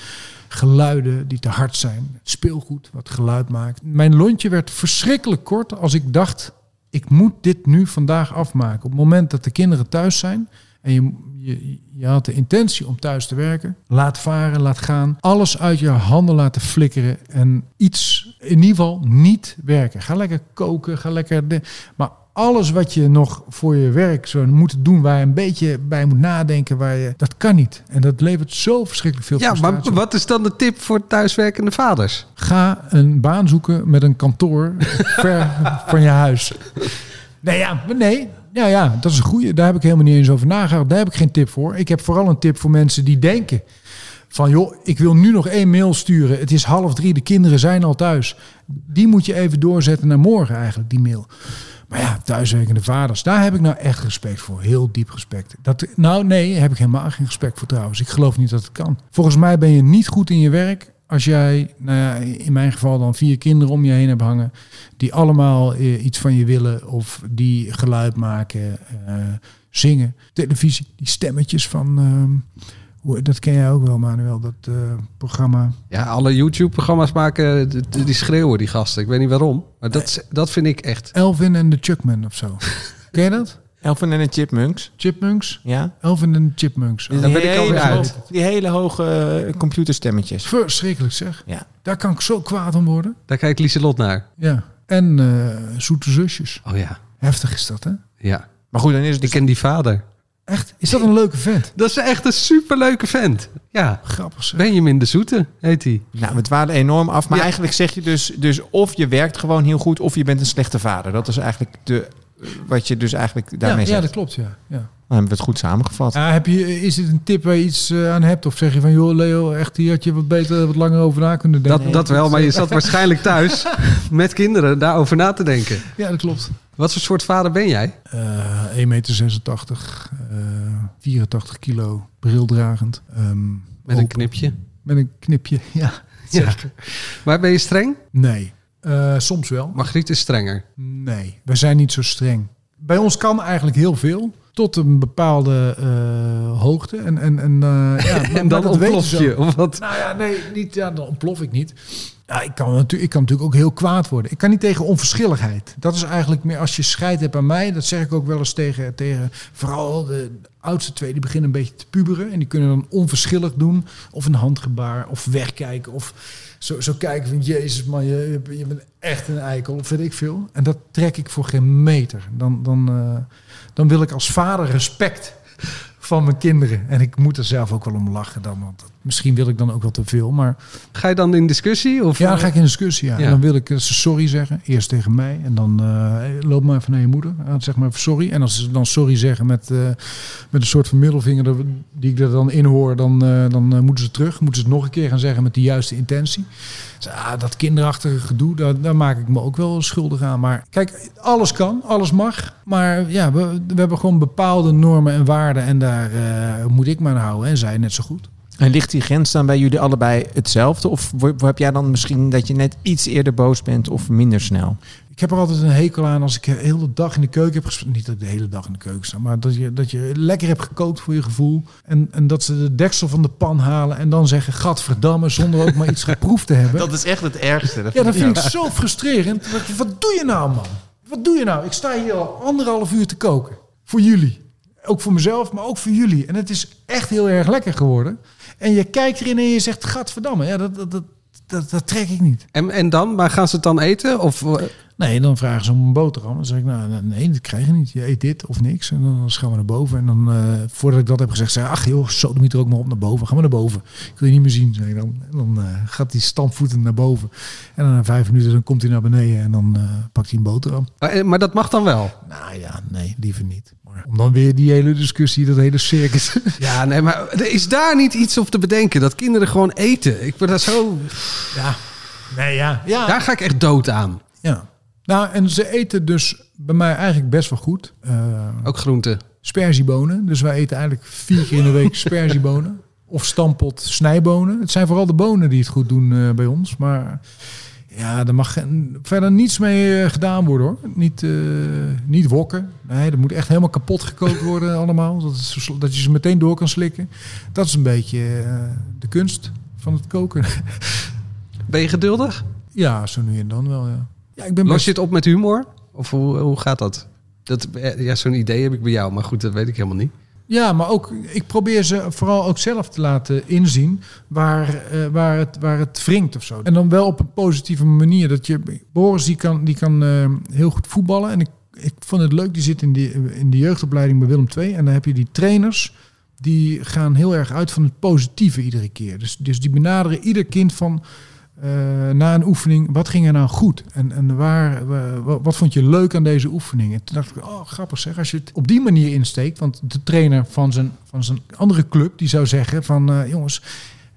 geluiden die te hard zijn, speelgoed wat geluid maakt. Mijn lontje werd verschrikkelijk kort als ik dacht, ik moet dit nu vandaag afmaken. Op het moment dat de kinderen thuis zijn en je, je, je had de intentie om thuis te werken, laat varen, laat gaan, alles uit je handen laten flikkeren en iets in ieder geval niet werken. Ga lekker koken, ga lekker... De, maar alles wat je nog voor je werk zou moeten doen, waar je een beetje bij moet nadenken, waar je, dat kan niet. En dat levert zo verschrikkelijk veel Ja, maar frustratie op. wat is dan de tip voor thuiswerkende vaders? Ga een baan zoeken met een kantoor ver van je huis. Nee, ja, maar nee. Ja, ja, dat is een goede. Daar heb ik helemaal niet eens over nagedacht. Daar heb ik geen tip voor. Ik heb vooral een tip voor mensen die denken van... joh, ik wil nu nog één mail sturen. Het is half drie, de kinderen zijn al thuis. Die moet je even doorzetten naar morgen eigenlijk, die mail. Maar ja, thuiswerkende vaders, daar heb ik nou echt respect voor. Heel diep respect. Dat, nou nee, heb ik helemaal geen respect voor trouwens. Ik geloof niet dat het kan. Volgens mij ben je niet goed in je werk als jij, nou ja, in mijn geval dan vier kinderen om je heen hebt hangen, die allemaal eh, iets van je willen of die geluid maken, eh, zingen, televisie, die stemmetjes van, ehm, dat ken jij ook wel Manuel, dat eh, programma. Ja, alle YouTube-programma's maken, d- d- die schreeuwen die gasten. Ik weet niet waarom. Maar dat, is- dat vind ik echt. Elvin en de Chuckman of zo. ken je dat? Elfen en de Chipmunks. Chipmunks? Ja. Elvin en de Chipmunks. Daar ben ik alweer uit. Die hele hoge eh, computerstemmetjes. Verschrikkelijk zeg. Ja. Daar kan ik zo kwaad om worden. Daar kijkt Lieselot naar. Ja. En eh, Zoete Zusjes. Oh ja, Heftig is dat, hè? ja. Maar goed, dan is het Ik dus... ken die vader. Echt? Is dat een leuke vent? Dat is echt een superleuke vent. Ja, Grappig zeg. Benjamin de Zoete heet hij. Nou, we dwalen enorm af. Maar Ja. eigenlijk zeg je dus, dus of je werkt gewoon heel goed... of je bent een slechte vader. Dat is eigenlijk de, wat je dus eigenlijk Ja, daarmee ja, zegt. dat klopt, ja. ja. Dan hebben we het goed samengevat. Ja, heb je, is dit een tip waar je iets eh, aan hebt? Of zeg je van, joh Leo, echt hier had je wat beter, wat langer over na kunnen denken? Dat, dat wel, maar je zat waarschijnlijk thuis met kinderen daarover na te denken. Ja, dat klopt. Wat voor soort vader ben jij? Eh 1,86 meter, eh 84 kilo, brildragend. ehm, Met een knipje. Met een knipje, ja. Ja. Zeker. Maar ben je streng? Nee, Eh, soms wel. Margriet is strenger. Nee, wij zijn niet zo streng. Bij ons kan eigenlijk heel veel. Tot een bepaalde eh, hoogte. En, en, en, eh, ja, En dan ontplof je. Of wat? Nou ja, nee, niet, ja, dan ontplof ik niet. Ja, ik kan, natuurlijk, ik kan natuurlijk ook heel kwaad worden. Ik kan niet tegen onverschilligheid. Dat is eigenlijk meer als je scheid hebt aan mij. Dat zeg ik ook wel eens tegen, tegen vooral de oudste twee. Die beginnen een beetje te puberen. En die kunnen dan onverschillig doen. Of een handgebaar. Of wegkijken. Of zo, zo kijken van... Jezus man, je, je bent echt een eikel. Of weet ik veel. En dat trek ik voor geen meter. Dan, dan, uh, dan wil ik als vader respect van mijn kinderen. En ik moet er zelf ook wel om lachen dan. Want misschien wil ik dan ook wel te veel. Maar... Ga je dan in discussie? Of? Ja, dan ga ik in discussie. Ja. En dan wil ik ze sorry zeggen. Eerst tegen mij. En dan uh, loop maar even naar je moeder. En zeg maar sorry. En als ze dan sorry zeggen met, uh, met een soort van middelvinger die ik er dan in hoor, dan, uh, dan moeten ze terug. Moeten ze het nog een keer gaan zeggen met de juiste intentie. Dus, ah, dat kinderachtige gedoe, daar, daar maak ik me ook wel schuldig aan. Maar kijk, alles kan, alles mag. Maar ja, we, we hebben gewoon bepaalde normen en waarden. En daar moet ik me aan houden. En zij net zo goed. En ligt die grens dan bij jullie allebei hetzelfde? Of heb jij dan misschien dat je net iets eerder boos bent of minder snel? Ik heb er altijd een hekel aan als ik de hele dag in de keuken heb gespeeld. Niet dat ik de hele dag in de keuken sta, maar dat je, dat je lekker hebt gekookt voor je gevoel. En, en dat ze de deksel van de pan halen en dan zeggen: Gadverdamme, zonder ook maar iets geproefd te hebben. Dat is echt het ergste. Dat ja, dat vind ik zo frustrerend. Wat, wat doe je nou, man? Wat doe je nou? Ik sta hier al anderhalf uur te koken. Voor jullie. Ook voor mezelf, maar ook voor jullie. En het is echt heel erg lekker geworden. En je kijkt erin en je zegt, gadverdamme, ja, dat, dat, dat, dat, dat trek ik niet. En, en dan? Maar gaan ze het dan eten? Of... Nee, dan vragen ze om een boterham. Dan zeg ik, nou, nee, dat krijg je niet. Je eet dit of niks. En dan gaan we naar boven. En dan, uh, voordat ik dat heb gezegd, zeg ik, ach joh, zo moet er ook maar op naar boven. Gaan we naar boven. Ik wil je niet meer zien, zeg ik dan. En dan uh, gaat hij stampvoetend naar boven. En dan na vijf minuten dan komt hij naar beneden en dan uh, pakt hij een boterham. Maar, maar dat mag dan wel? Nou ja, nee, liever niet. Om dan weer die hele discussie, dat hele circus. Ja, nee, maar er is daar niet iets op te bedenken. Dat kinderen gewoon eten. Ik ben daar zo... Ja, nee, ja. ja. Daar ga ik echt dood aan. Ja. Nou, en ze eten dus bij mij eigenlijk best wel goed. Uh, Ook groenten. Sperziebonen. Dus wij eten eigenlijk vier keer in de week sperziebonen. Of stampot snijbonen. Het zijn vooral de bonen die het goed doen uh, bij ons. Maar ja, er mag verder niets mee uh, gedaan worden hoor. Niet, niet wokken. Nee, dat moet echt helemaal kapot gekookt worden allemaal. Dat, is, dat je ze meteen door kan slikken. Dat is een beetje de kunst van het koken. Ben je geduldig? Ja, zo nu en dan wel ja. Ja, ik ben Los je het op met humor? Of hoe, hoe gaat dat? dat ja, zo'n idee heb ik bij jou, maar goed, dat weet ik helemaal niet. Ja, maar ook ik probeer ze vooral ook zelf te laten inzien waar, uh, waar, het, waar het wringt of zo. En dan wel op een positieve manier. Dat je, Boris die kan, die kan uh, heel goed voetballen. En ik, ik vond het leuk, die zit in de, in de jeugdopleiding bij Willem II. En dan heb je die trainers, die gaan heel erg uit van het positieve iedere keer. Dus, dus die benaderen ieder kind van uh, na een oefening, wat ging er nou goed? En, en waar, uh, wat vond je leuk aan deze oefening? En toen dacht ik, oh grappig zeg, als je het op die manier insteekt. Want de trainer van zijn, van zijn andere club, die zou zeggen van, uh, jongens,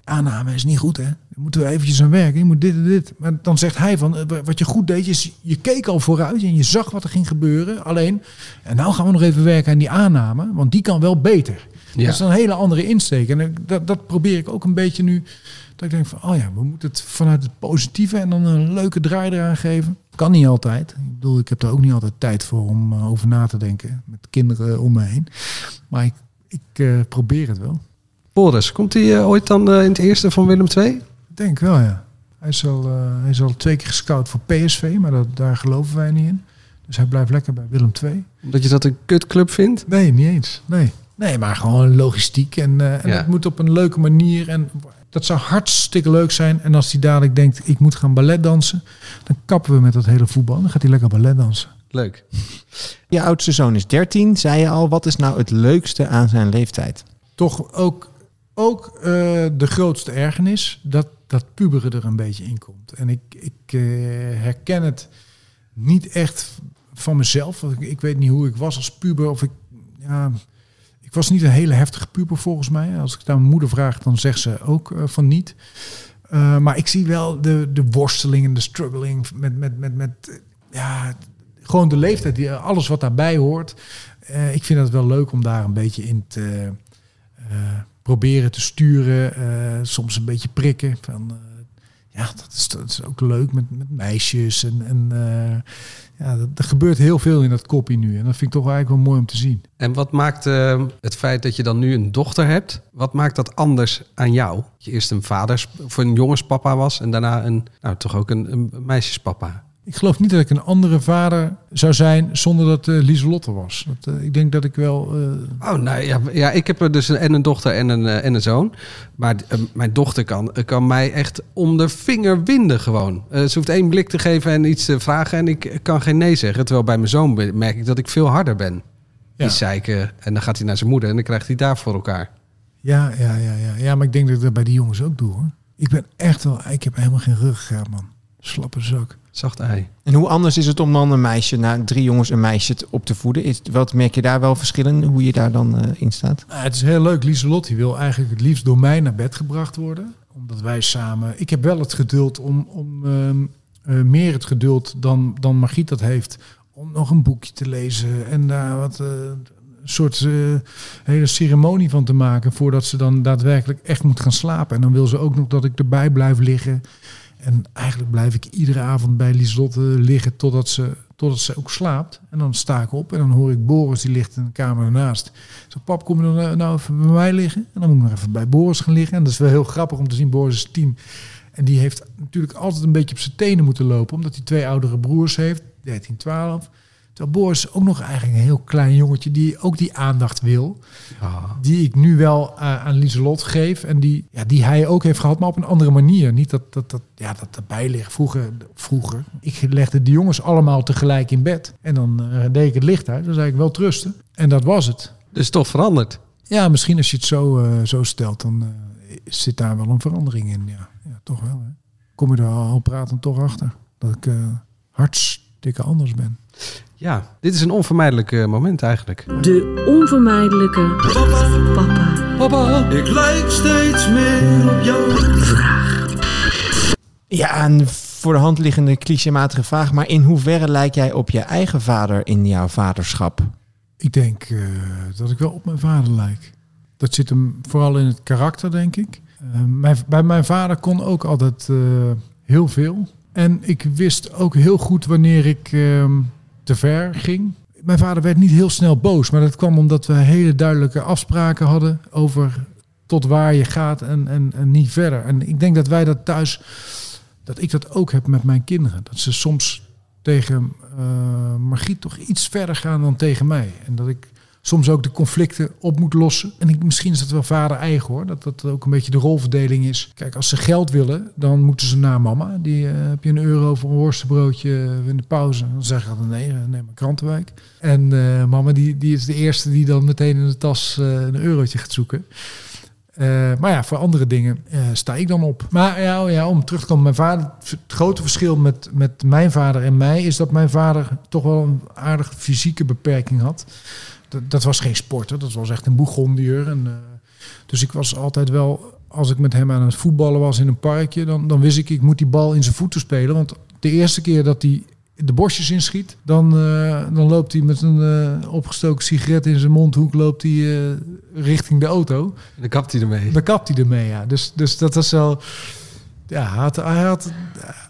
aanname is niet goed hè. Moeten we eventjes aan werken, je moet dit en dit. Maar dan zegt hij van, wat je goed deed is, je keek al vooruit en je zag wat er ging gebeuren. Alleen, en nou gaan we nog even werken aan die aanname, want die kan wel beter. Ja. Dat is een hele andere insteek. En dat, dat probeer ik ook een beetje nu dat ik denk van, oh ja, we moeten het vanuit het positieve en dan een leuke draai eraan geven. Kan niet altijd. Ik bedoel, ik heb er ook niet altijd tijd voor om uh, over na te denken. Met kinderen om me heen. Maar ik, ik uh, probeer het wel. Boris, komt hij uh, ooit dan in het eerste van Willem II? Ik denk wel, ja. Hij is al, hij is al twee keer gescout voor PSV, maar dat, daar geloven wij niet in. Dus hij blijft lekker bij Willem II. Omdat je dat een kutclub vindt? Nee, niet eens. Nee. Nee, maar gewoon logistiek. En, en ja. het moet op een leuke manier. En dat zou hartstikke leuk zijn. En als hij dadelijk denkt, ik moet gaan ballet dansen, dan kappen we met dat hele voetbal. Dan gaat hij lekker ballet dansen. Leuk. Je oudste zoon is 13, zei je al. Wat is nou het leukste aan zijn leeftijd? Toch ook, ook uh, de grootste ergernis, dat, dat puberen er een beetje in komt. En ik, ik uh, herken het niet echt van mezelf. Ik, ik weet niet hoe ik was als puber. Of ik, ja, ik was niet een hele heftige puber volgens mij. Als ik het aan mijn moeder vraag, dan zegt ze ook uh, van niet. Uh, maar ik zie wel de, de worsteling en de struggling met, met, met, met ja, gewoon de leeftijd, die, alles wat daarbij hoort. Uh, ik vind het wel leuk om daar een beetje in te proberen te sturen. soms een beetje prikken. Van, ja, dat is, ook leuk met, met meisjes. En, eh, ja, er gebeurt heel veel in dat koppie nu. En dat vind ik toch eigenlijk wel mooi om te zien. En wat maakt eh, het feit dat je dan nu een dochter hebt, wat maakt dat anders aan jou? Dat je eerst een vaders of een jongenspapa was en daarna een, nou toch ook een, een meisjespapa. Ik geloof niet dat ik een andere vader zou zijn zonder dat eh Lieselotte was. Dat, eh, ik denk dat ik wel... eh, Oh, nou ja, ja ik heb er dus een, en een dochter en een, en een zoon. Maar mijn dochter kan, kan mij echt om de vinger winden gewoon. Ze hoeft één blik te geven en iets te vragen en ik kan geen nee zeggen. Terwijl bij mijn zoon merk ik dat ik veel harder ben. Ja. Die zeiken en dan gaat hij naar zijn moeder en dan krijgt hij daar voor elkaar. ja, ja, ja, ja. ja, maar ik denk dat ik dat bij die jongens ook doe hoor. Ik ben echt wel... Ik heb helemaal geen ruggengraat man. Slappe zak. Zacht ei. En hoe anders is het om dan een meisje, na drie jongens een meisje te- op te voeden? Is, wat merk je daar wel verschillen, hoe je daar dan eh, in staat? Nou, het is heel leuk. Lieselot die wil eigenlijk het liefst door mij naar bed gebracht worden. Omdat wij samen... Ik heb wel het geduld om... om ehm, eh, meer het geduld dan, dan Margriet dat heeft. Om nog een boekje te lezen. En daar wat... eh, een soort hele ceremonie van te maken. Voordat ze dan daadwerkelijk echt moet gaan slapen. En dan wil ze ook nog dat ik erbij blijf liggen. En eigenlijk blijf ik iedere avond bij Lieselotte liggen totdat ze, totdat ze ook slaapt. En dan sta ik op en dan hoor ik Boris, die ligt in de kamer ernaast. Zo, pap, kom je eh, nou even bij mij liggen? En dan moet ik nog even bij Boris gaan liggen. En dat is wel heel grappig om te zien. Boris is tien. En die heeft natuurlijk altijd een beetje op zijn tenen moeten lopen. Omdat hij twee oudere broers heeft, 13, 12. Terwijl Boris is ook nog eigenlijk een heel klein jongetje die ook die aandacht wil die ik nu wel eh, aan Lieselot geef. En die, ja, die hij ook heeft gehad, maar op een andere manier. Niet dat dat, dat, ja, dat erbij ligt. Vroeger, vroeger, ik legde de jongens allemaal tegelijk in bed. En dan eh, deed ik het licht uit. Dan zei ik wel trusten. En dat was het. Dus toch veranderd. Ja, misschien als je het zo, eh, zo stelt, dan zit daar wel een verandering in. Ja, ja toch wel. Hè? Kom je er al praten toch achter. Dat ik hartstikke anders ben. Ja, dit is een onvermijdelijk eh, moment eigenlijk. De onvermijdelijke papa Papa, ik lijk steeds meer op jou. Ja, een voor de hand liggende clichématige vraag. Maar in hoeverre lijk jij op je eigen vader in jouw vaderschap? Ik denk eh, dat ik wel op mijn vader lijk. Dat zit hem vooral in het karakter, denk ik. Eh, mijn, bij mijn vader kon ook altijd eh, heel veel. En ik wist ook heel goed wanneer ik ehm, te ver ging. Mijn vader werd niet heel snel boos, maar dat kwam omdat we hele duidelijke afspraken hadden over tot waar je gaat en, en, en niet verder. En ik denk dat wij dat thuis, dat ik dat ook heb met mijn kinderen. Dat ze soms tegen Margriet toch iets verder gaan dan tegen mij. En dat ik soms ook de conflicten op moet lossen. En ik, misschien is dat wel vader eigen hoor. Dat dat ook een beetje de rolverdeling is. Kijk, als ze geld willen, dan moeten ze naar mama. Die eh, heb je een euro voor een worstenbroodje in de pauze. Dan zeg ik altijd nee, eh, neem maar krantenwijk. En eh, mama die, die is de eerste die dan meteen in de tas eh, een eurotje gaat zoeken. Eh, maar ja, voor andere dingen eh, sta ik dan op. Maar ja, oh ja, om terug te komen, mijn vader. Het grote verschil met, met mijn vader en mij is dat mijn vader toch wel een aardige fysieke beperking had. Dat, dat was geen sporter, dat was echt een boegondier. En, eh, dus ik was altijd wel, als ik met hem aan het voetballen was in een parkje, dan, dan wist ik, ik moet die bal in zijn voeten spelen. Want de eerste keer dat hij de bosjes inschiet, dan, eh, dan loopt hij met een eh, opgestoken sigaret in zijn mondhoek loopt hij, richting de auto. En dan kapt hij ermee. Dan kapt hij ermee, ja. Dus, dus dat was wel... Ja, hij, had, hij, had,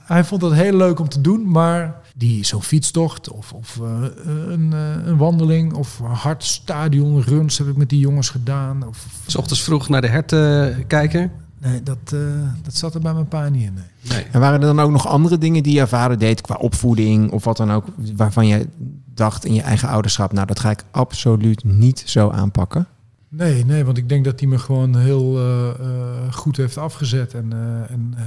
hij vond het heel leuk om te doen, maar die zo'n fietstocht of, of eh, een, eh, een wandeling of hard stadion runs heb ik met die jongens gedaan. Of, S ochtends vroeg naar de herten kijken. nee, dat, eh, dat zat er bij mijn pa niet in. Nee. Nee. En waren er dan ook nog andere dingen die jouw vader deed qua opvoeding of wat dan ook, waarvan je dacht in je eigen ouderschap, nou dat ga ik absoluut niet zo aanpakken? Nee, nee, want ik denk dat hij me gewoon heel eh, eh, goed heeft afgezet. En, eh, en eh,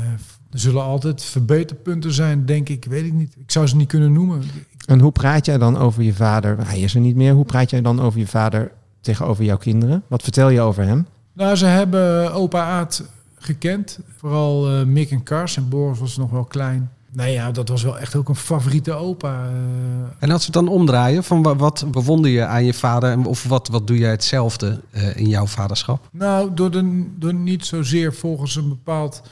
er zullen altijd verbeterpunten zijn, denk ik. Weet ik niet. Ik zou ze niet kunnen noemen. En hoe praat jij dan over je vader? Hij is er niet meer. Hoe praat jij dan over je vader tegenover jouw kinderen? Wat vertel je over hem? Nou, ze hebben opa Aad gekend. Vooral eh, Mick en Kars. En Boris was nog wel klein. Nee, ja, dat was wel echt ook een favoriete opa. eh. En als we het dan omdraaien, van wa- wat bewonder je aan je vader? en Of wat, wat doe jij hetzelfde eh, in jouw vaderschap? nou, door, de, door niet zozeer volgens een bepaald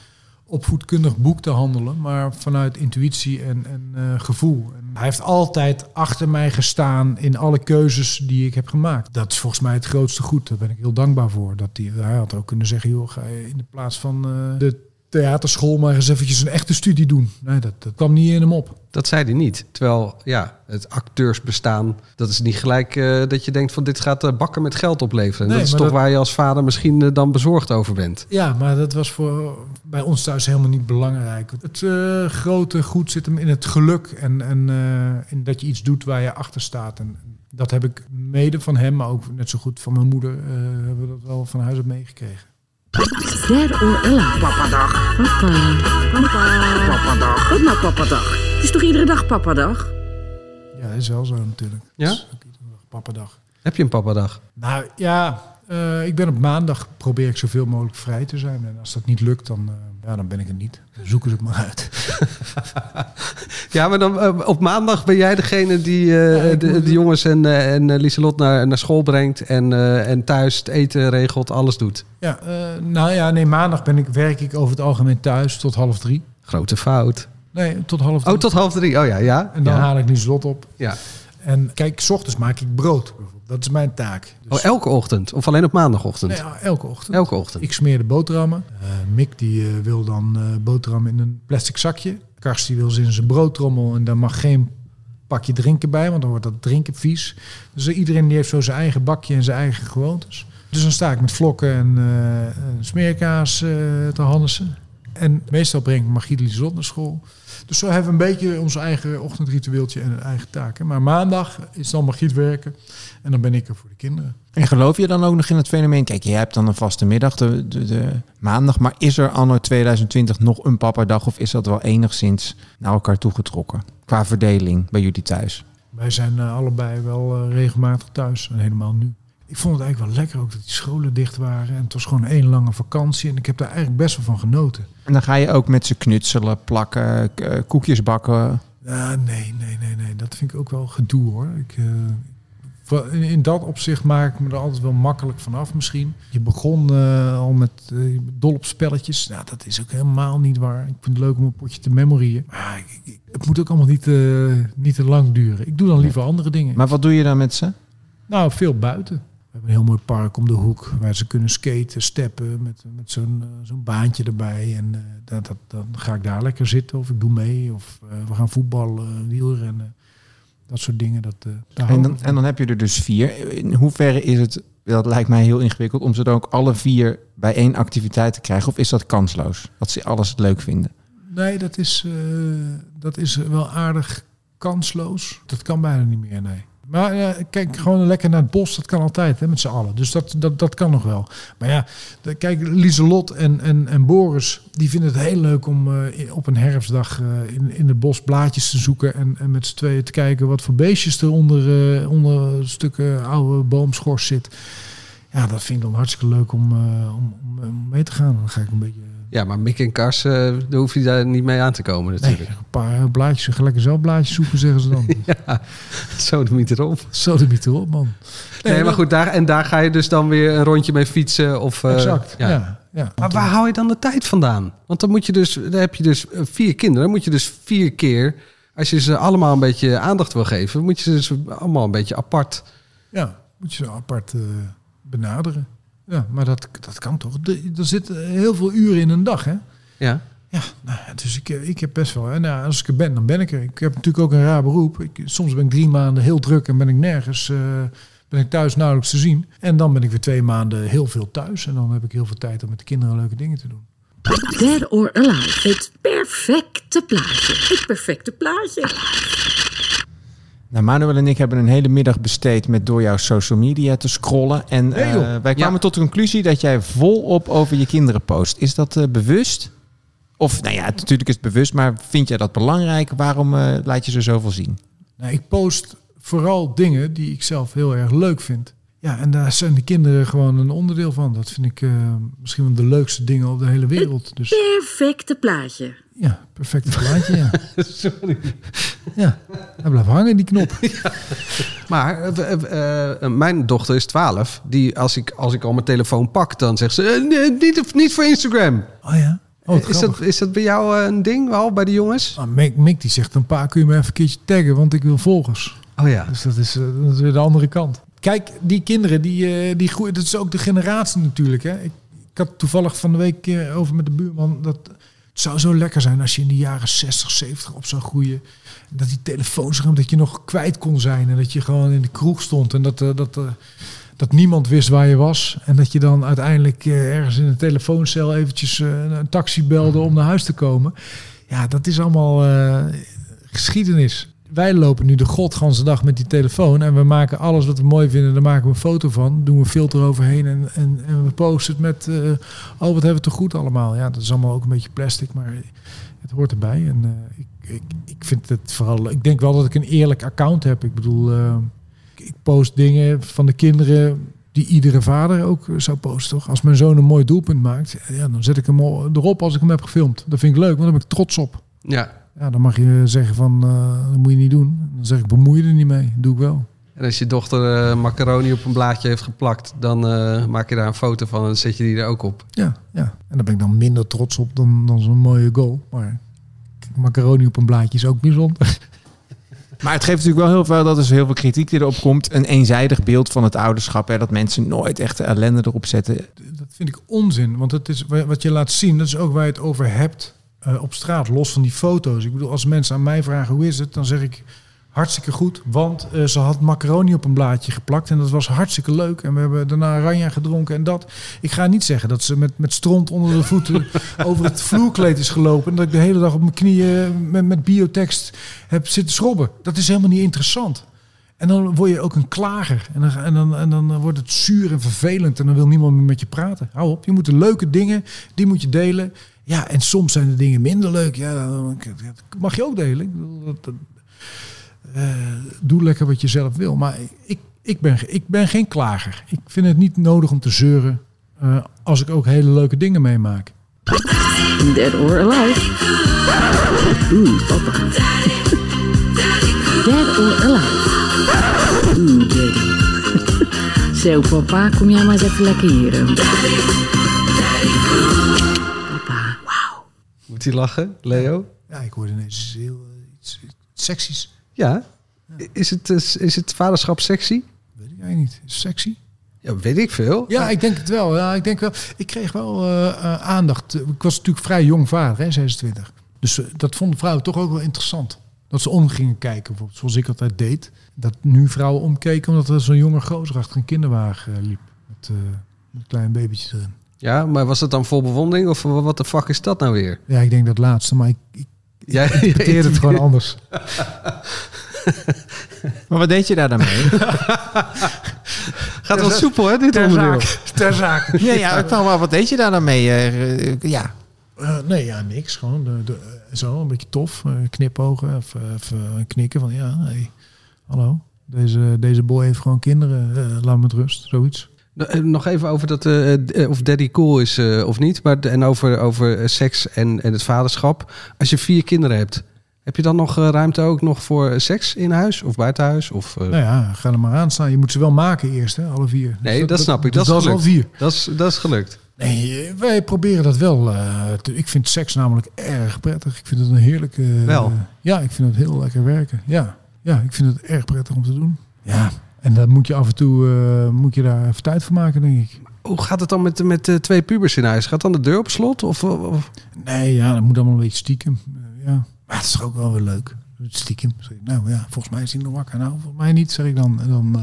opvoedkundig boek te handelen, maar vanuit intuïtie en, en eh, gevoel. En hij heeft altijd achter mij gestaan in alle keuzes die ik heb gemaakt. Dat is volgens mij het grootste goed. Daar ben ik heel dankbaar voor. Dat hij, had ook kunnen zeggen, joh, ga je in de plaats van eh, de theaterschool maar eens eventjes een echte studie doen. Nee, dat, dat kwam niet in hem op. Dat zei hij niet. Terwijl, ja, het acteursbestaan, dat is niet gelijk eh, dat je denkt van dit gaat uh, bakken met geld opleveren. Nee, dat is toch dat- waar je als vader misschien eh, dan bezorgd over bent. Ja, maar dat was voor bij ons thuis helemaal niet belangrijk. Het eh, grote goed zit hem in het geluk en, en eh, in dat je iets doet waar je achter staat. En dat heb ik mede van hem, maar ook net zo goed van mijn moeder, eh, hebben we dat wel van huis uit meegekregen. Dead or Alive. Papadag. Papa. Papa. Papadag. Wat nou papadag? Het is toch iedere dag papadag? Ja, dat is wel zo natuurlijk. Ja? Dat is ook iedere dag papadag. Heb je een papadag? Nou ja, eh, ik ben op maandag probeer ik zoveel mogelijk vrij te zijn. En als dat niet lukt, dan, eh, ja, dan ben ik het niet. Dan zoeken ze het maar uit. Ja, maar dan eh, op maandag ben jij degene die eh, Ja, de, de jongens en, eh, en Lieselot naar, naar school brengt en, en thuis het eten regelt, alles doet. Ja, nou ja, nee, maandag ben ik, werk ik over het algemeen thuis tot half drie. Grote fout. Nee, tot half drie. Oh, tot half drie. Oh ja, ja. En dan ja. haal ik die slot op. ja. En kijk, s ochtends maak ik brood. Dat is mijn taak. Dus, Oh, elke ochtend? Of alleen op maandagochtend? nee, ja, elke ochtend. Elke ochtend. Ik smeer de boterhammen. Eh, Mick die eh, wil dan boterhammen in een plastic zakje. Karst die wil ze in zijn broodtrommel en daar mag geen pakje drinken bij, want dan wordt dat drinken vies. Dus iedereen die heeft zo zijn eigen bakje en zijn eigen gewoontes. Dus dan sta ik met vlokken en smeerkaas te hannissen. En meestal breng ik Margriet Lieselot naar school. Dus zo hebben we een beetje ons eigen ochtendritueeltje en een eigen taken. Maar maandag is dan Margriet werken en dan ben ik er voor de kinderen. En geloof je dan ook nog in het fenomeen? Kijk, je hebt dan een vaste middag, de, de, de maandag. Maar is er anno 2020 nog een papadag? Of is dat wel enigszins naar elkaar toegetrokken? Qua verdeling bij jullie thuis? Wij zijn eh, allebei wel eh, regelmatig thuis en helemaal nu. Ik vond het eigenlijk wel lekker ook dat die scholen dicht waren. En het was gewoon één lange vakantie. En ik heb daar eigenlijk best wel van genoten. En dan ga je ook met ze knutselen, plakken, eh, koekjes bakken. Nee, nee, nee, nee. Dat vind ik ook wel gedoe hoor. Ik, voor- in, in dat opzicht maak ik me er altijd wel makkelijk vanaf misschien. Je begon eh, al met dol op spelletjes. Nou, dat is ook helemaal niet waar. Ik vind het leuk om een potje te memorieën. Maar ik- ik- het moet ook allemaal niet, niet te lang duren. Ik doe dan liever andere dingen. Maar wat doe je dan met ze? Nou, veel buiten. We hebben een heel mooi park om de hoek waar ze kunnen skaten, steppen met, met zo'n eh, zo'n baantje erbij. En eh, dat, dat, dan ga ik daar lekker zitten of ik doe mee. Of eh, we gaan voetballen, wielrennen. Dat soort dingen. Dat, En dan, en dan heb je er dus vier. In hoeverre is het, dat lijkt mij heel ingewikkeld, om ze dan ook alle vier bij één activiteit te krijgen? Of is dat kansloos? Dat ze alles leuk vinden? Nee, dat is, dat is wel aardig kansloos. Dat kan bijna niet meer, nee. Maar kijk, gewoon lekker naar het bos, dat kan altijd hè, met z'n allen. Dus dat, dat, dat kan nog wel. Maar ja, kijk, Lieselot en, en, en Boris, die vinden het heel leuk om eh, op een herfstdag eh, in, in het bos blaadjes te zoeken. En, en met z'n tweeën te kijken wat voor beestjes er onder, eh, onder stukken oude boomschors zit. Ja, dat vind ik dan hartstikke leuk om, om, om mee te gaan. Dan ga ik een beetje... Ja, maar Mick en Kars, eh daar hoef je daar niet mee aan te komen Nee, natuurlijk. een paar blaadjes, ga lekker zelf blaadjes zoeken, zeggen ze dan. Ja, zo de niet erop. Zo de mythe op, man. Nee, maar goed, daar, en daar ga je dus dan weer een rondje mee fietsen. Of, eh, Exact, ja. ja. ja, Maar waar hou je dan de tijd vandaan? Want dan moet je dus, dan heb je dus eh, vier kinderen. Dan moet je dus vier keer, als je ze allemaal een beetje aandacht wil geven, moet je ze dus allemaal een beetje apart. Ja, moet je zo apart eh, benaderen. Ja, maar dat, dat kan toch? De- er zitten heel veel uren in een dag, hè? Ja. Ja, nou dus ik, ik heb best wel... En nou, als ik er ben, dan ben ik er. Ik heb natuurlijk ook een raar beroep. Ik, soms ben ik drie maanden heel druk en ben ik nergens... eh, ben ik thuis nauwelijks te zien. En dan ben ik weer twee maanden heel veel thuis. En dan heb ik heel veel tijd om met de kinderen leuke dingen te doen. Dead or Alive. Het perfecte plaatje. Het perfecte plaatje. Nou, Manuel en ik hebben een hele middag besteed met door jouw social media te scrollen. En Nee, eh, wij kwamen Ja. tot de conclusie dat jij volop over je kinderen post. Is dat eh, bewust? Of, nou ja, natuurlijk is het bewust, maar vind jij dat belangrijk? Waarom eh, laat je ze zoveel zien? Nou, ik post vooral dingen die ik zelf heel erg leuk vind. Ja, en daar zijn de kinderen gewoon een onderdeel van. Dat vind ik eh, misschien wel de leukste dingen op de hele wereld. Dus Perfecte plaatje. ja, perfecte plaatje, ja. Ja, hij blijft hangen, die knop. Maar eh, eh, mijn dochter is 12. Die, als, ik, als ik al mijn telefoon pak, dan zegt ze: nee, niet, niet voor Instagram. Oh ja? Oh, is, grappig. dat, is dat bij jou een ding al bij de jongens? Ah, Mick, Mick die zegt, een paar kun je me even een keertje taggen, want ik wil volgers. Oh ja. Dus dat is, dat is weer de andere kant. Kijk, die kinderen, die, eh, die groeien, dat is ook de generatie natuurlijk. Hè. Ik, Ik had toevallig van de week eh, over met de buurman dat het zou zo lekker zijn als je in de jaren 60, 70 op zou groeien. Dat die telefoons, dat je nog kwijt kon zijn en dat je gewoon in de kroeg stond en dat, eh, dat, eh, dat niemand wist waar je was. En dat je dan uiteindelijk ergens in een telefooncel eventjes een taxi belde om naar huis te komen. Ja, dat is allemaal geschiedenis. Wij lopen nu de godganse dag met die telefoon en we maken alles wat we mooi vinden, daar maken we een foto van, doen we filter overheen en, en, en we posten het met, eh, oh wat hebben we toch goed allemaal. Ja, dat is allemaal ook een beetje plastic, maar het hoort erbij. En eh, ik, ik, ik vind het vooral, ik denk wel dat ik een eerlijk account heb. Ik bedoel, eh, ik- post dingen van de kinderen die iedere vader ook zou posten, toch? Als mijn zoon een mooi doelpunt maakt, ja, dan zet ik hem erop als ik hem heb gefilmd. Dat vind ik leuk, want dan ben ik trots op. Ja. Ja, dan mag je zeggen van, eh, dat moet je niet doen. Dan zeg ik, bemoei je er niet mee. Doe ik wel. En als je dochter eh, macaroni op een blaadje heeft geplakt, dan eh, maak je daar een foto van en zet je die er ook op. Ja, ja. En daar ben ik dan minder trots op dan, dan zo'n mooie goal. Maar kijk, macaroni op een blaadje is ook bijzonder. Maar het geeft natuurlijk wel heel veel dat er zo heel veel kritiek die erop komt. Een eenzijdig beeld van het ouderschap. Hè, dat mensen nooit echt de ellende erop zetten. Dat vind ik onzin. Want het is wa- wat je laat zien, dat is ook waar je het over hebt eh, op straat, los van die foto's. Ik bedoel, als mensen aan mij vragen hoe is het, dan zeg ik hartstikke goed. Want eh, ze had macaroni op een blaadje geplakt en dat was hartstikke leuk. En we hebben daarna aranja gedronken en dat. Ik ga niet zeggen dat ze met, met stront onder de voeten over het vloerkleed is gelopen. En dat ik de hele dag op mijn knieën met, met biotekst heb zitten schrobben. Dat is helemaal niet interessant. En dan word je ook een klager. En dan, en, dan, en dan wordt het zuur en vervelend. En dan wil niemand meer met je praten. Hou op. Je moet de leuke dingen, die moet je delen. Ja, en soms zijn de dingen minder leuk. Ja, dan mag je ook delen. Dat- dat- eh, doe lekker wat je zelf wil. Maar ik, ik, ben, ik ben geen klager. Ik vind het niet nodig om te zeuren. eh, als ik ook hele leuke dingen meemaak. Dead or Alive. Oeh, papa. Dead or Alive. Oeh. Zo, papa, kom jij maar eens even lekker hier. Moet hij lachen, Leo? Ja, ik hoorde ineens heel eh, iets, seksies. Ja. Is het, eh, is het vaderschap sexy? Weet ik eigenlijk niet. Is sexy? Ja, weet ik veel. Ja, ik denk het wel. Ja, ik denk wel. Ik kreeg wel eh, eh, aandacht. Ik was natuurlijk vrij jong vader, hè, 26. Dus dat vonden vrouwen toch ook wel interessant. Dat ze om gingen kijken, bijvoorbeeld, zoals ik altijd deed. Dat nu vrouwen omkeken omdat er zo'n jonge gozer achter een kinderwagen liep. Met, met een klein babytje erin. Ja, maar was het dan vol bewondering of wat de fuck is dat nou weer? Ja, ik denk dat laatste, maar ik, ik Jij interpreteer het gewoon anders. Maar wat deed je daar dan mee? Gaat wel soepel, hè, dit Ter onderdeel. zake. Ter zake. ja, ja, ik af, wat deed je daar dan mee? Eh, eh, ja. Eh, nee, ja, niks. Gewoon de, de, zo, een beetje tof. knipogen of, of knikken van ja, hey, hallo. Deze, deze boy heeft gewoon kinderen. laat me met rust. Zoiets. Eh, Nog even over dat, eh, eh, of daddy cool is of niet. Maar, en over, over seks en, en het vaderschap. Als je vier kinderen hebt, heb je dan nog ruimte ook nog voor seks in huis of buiten huis? Of, eh, Nou ja, ga er maar aan staan. Je moet ze wel maken eerst, hè, alle vier. nee, Dus dat, snap ik. dus Dat, is al gelukt. vier. Dat is, dat is gelukt. Nee, wij proberen dat wel. te- ik vind seks namelijk erg prettig. Ik vind het een heerlijke... Wel? ja, ik vind het heel lekker werken. Ja. ja, ik vind het erg prettig om te doen. Ja, en dan moet je af en toe eh, moet je daar even tijd voor maken, denk ik. Hoe gaat het dan met, met eh, twee pubers in huis? Gaat dan de deur op slot? Of, of- Nee, ja, dat moet allemaal een beetje stiekem. Eh, ja. Maar het is toch ook wel weer leuk. Stiekem. Zeg ik, nou ja, volgens mij is hij nog wakker. Nou, volgens mij niet, zeg ik dan. En dan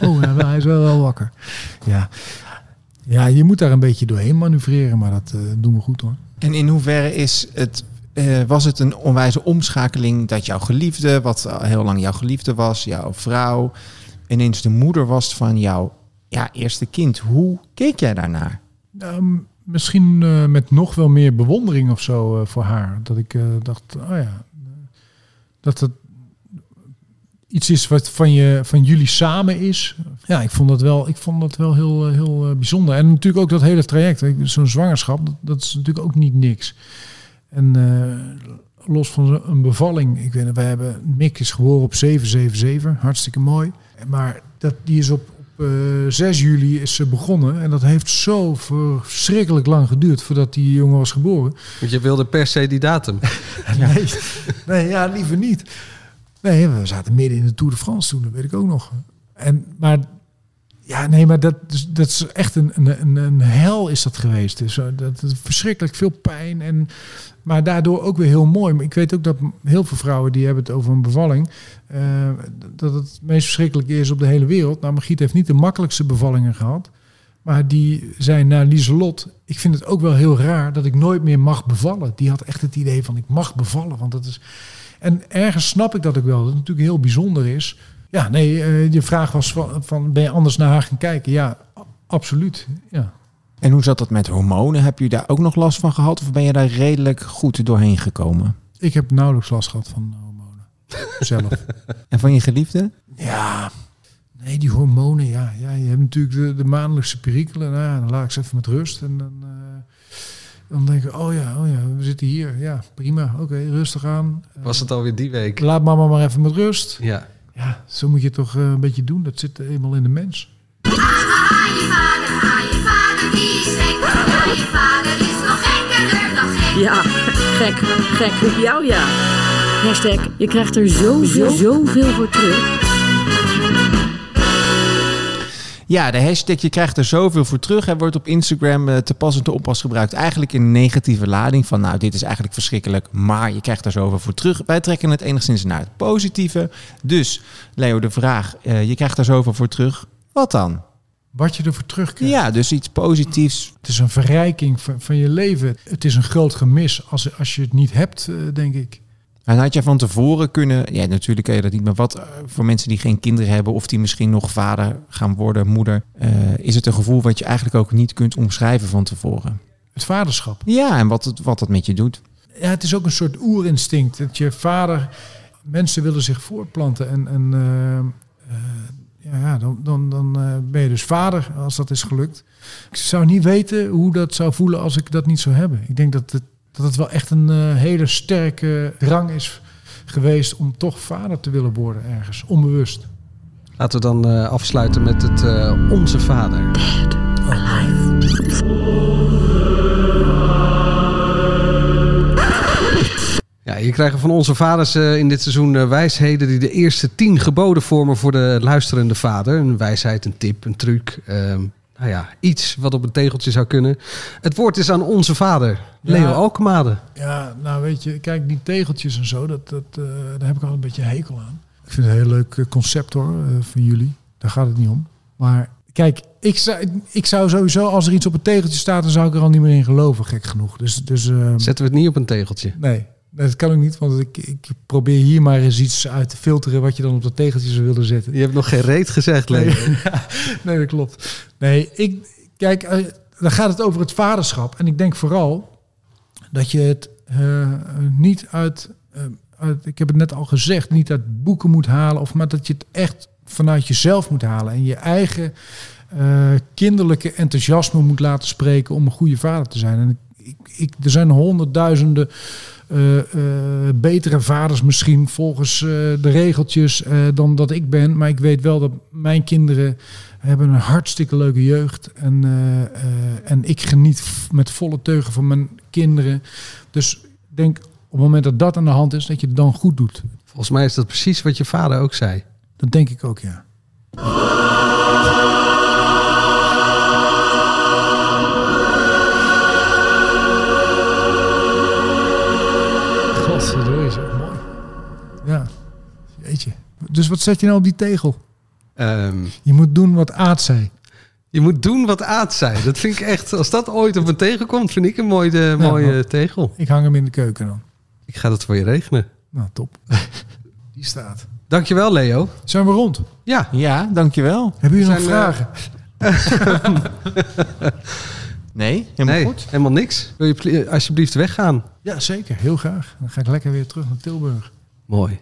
eh, oh, ja, wel, hij is wel, wel wakker. Ja. ja, je moet daar een beetje doorheen manoeuvreren, maar dat doen we goed hoor. En in hoeverre is het, eh, was het een onwijze omschakeling dat jouw geliefde, wat al heel lang jouw geliefde was, jouw vrouw, ineens de moeder was van jouw ja, eerste kind? Hoe keek jij daarnaar? Nou, m- misschien eh, met nog wel meer bewondering of zo eh, voor haar. Dat ik eh, dacht, oh ja, dat het iets is wat van, je, van jullie samen is. Ja, ik vond dat wel, ik vond dat wel heel, heel bijzonder. En natuurlijk ook dat hele traject. Zo'n zwangerschap, dat, dat is natuurlijk ook niet niks. En los van een bevalling, ik weet wij hebben, Mick is geboren op 777, hartstikke mooi. Maar dat, die is op, op eh, 6 juli is ze begonnen. En dat heeft zo verschrikkelijk lang geduurd voordat die jongen was geboren. Want je wilde per se die datum. Nee, nee, ja, liever niet. Nee, we zaten midden in de Tour de France toen, dat weet ik ook nog. En, maar Ja, nee, maar dat, is- dat is echt een, een, een, hel is dat geweest. Dus eh, dat is verschrikkelijk veel pijn. En, maar daardoor ook weer heel mooi. Ik weet ook dat heel veel vrouwen die hebben het over een bevalling. eh, dat het meest verschrikkelijke is op de hele wereld. Nou, Margriet heeft niet de makkelijkste bevallingen gehad. Maar die zei naar Lieselot, ik vind het ook wel heel raar dat ik nooit meer mag bevallen. Die had echt het idee van ik mag bevallen. Want dat is... En ergens snap ik dat ook wel. Dat het natuurlijk heel bijzonder is. Ja, nee, eh, je vraag was van, van ben je anders naar haar gaan kijken? Ja, absoluut. Ja. En hoe zat dat met hormonen? Heb je daar ook nog last van gehad? Of ben je daar redelijk goed doorheen gekomen? Ik heb nauwelijks last gehad van hormonen. Zelf. En van je geliefde? Ja, nee, die hormonen, ja. ja je hebt natuurlijk de, de maandelijkse perikelen. Nou ja, dan laat ik ze even met rust. En dan, eh, dan denk ik, oh ja, oh ja, we zitten hier. Ja, prima. Oké, rustig aan. Was het alweer die week? Laat mama maar even met rust. Ja. Ja, zo moet je toch eh, een beetje doen. Dat zit eenmaal in de mens. vader, vader is gek. Vader is nog. Ja, gek, gek op jou ja. Hashtag, je krijgt er zoveel, zoveel voor terug. Ja, de hashtag je krijgt er zoveel voor terug. Hij wordt op Instagram eh, te pas en te onpas gebruikt. Eigenlijk in een negatieve lading van nou, dit is eigenlijk verschrikkelijk, maar je krijgt er zoveel voor terug. Wij trekken het enigszins naar het positieve. Dus, Leo, de vraag, eh, je krijgt er zoveel voor terug. Wat dan? Wat je ervoor terugkrijgt. Ja, dus iets positiefs. Het is een verrijking van, van je leven. Het is een groot gemis als, als je het niet hebt, eh, denk ik. En had je van tevoren kunnen, ja natuurlijk kun je dat niet, maar wat eh, voor mensen die geen kinderen hebben of die misschien nog vader gaan worden, moeder, eh, is het een gevoel wat je eigenlijk ook niet kunt omschrijven van tevoren? Het vaderschap. Ja, en wat, het, wat dat met je doet. Ja, het is ook een soort oerinstinct. Dat je vader... Mensen willen zich voortplanten. En, en eh, ja, dan, dan, dan ben je dus vader, als dat is gelukt. Ik zou niet weten hoe dat zou voelen als ik dat niet zou hebben. Ik denk dat het, dat het wel echt een eh, hele sterke drang is geweest... om toch vader te willen worden ergens, onbewust. Laten we dan eh, afsluiten met het eh, Onze Vader. Ja, je krijgt van onze vaders in dit seizoen wijsheden die de eerste tien geboden vormen voor de luisterende vader. Een wijsheid, een tip, een truc. Ehm, nou ja, iets wat op een tegeltje zou kunnen. Het woord is aan onze vader, Ja. Leo Alkemade. Ja, nou weet je, kijk, die tegeltjes en zo, dat, dat, eh, daar heb ik al een beetje hekel aan. Ik vind het een heel leuk eh, concept hoor, eh, van jullie. Daar gaat het niet om. Maar kijk, ik zou, ik zou sowieso, als er iets op een tegeltje staat, dan zou ik er al niet meer in geloven, gek genoeg. Dus, dus eh, Zetten we het niet op een tegeltje. nee, dat kan ook niet, want ik, ik probeer hier maar eens iets uit te filteren wat je dan op dat tegeltje zou willen zetten. Je hebt nog geen reet gezegd, Leo. Nee, nee, dat klopt. Nee, ik, kijk, eh, dan gaat het over het vaderschap. En ik denk vooral dat je het eh, niet uit, eh, uit, ik heb het net al gezegd, niet uit boeken moet halen, of maar dat je het echt vanuit jezelf moet halen en je eigen kinderlijke enthousiasme moet laten spreken om een goede vader te zijn. En ik, ik, er zijn honderdduizenden eh, eh, betere vaders misschien volgens eh, de regeltjes dan dat ik ben. Maar ik weet wel dat mijn kinderen hebben een hartstikke leuke jeugd. En, en ik geniet met volle teugen van mijn kinderen. Dus ik denk op het moment dat dat aan de hand is, dat je het dan goed doet. Volgens mij is dat precies wat je vader ook zei. Dat denk ik ook, ja. Dus wat zet je nou op die tegel? Ehm, Je moet doen wat Aad zei. je moet doen wat Aad zei. Dat vind ik echt, als dat ooit op een tegel komt, vind ik een mooie, Ja, mooie maar- tegel. Ik hang hem in de keuken dan. Ik ga dat voor je regelen. Nou, top. Die staat. Dankjewel, Leo. Zijn we rond? Ja, Ja, dankjewel. Hebben jullie nog zijn, eh, vragen? Nee, helemaal nee, goed. helemaal niks. Wil je alsjeblieft weggaan? Ja, zeker. Heel graag. Dan ga ik lekker weer terug naar Tilburg. Mooi.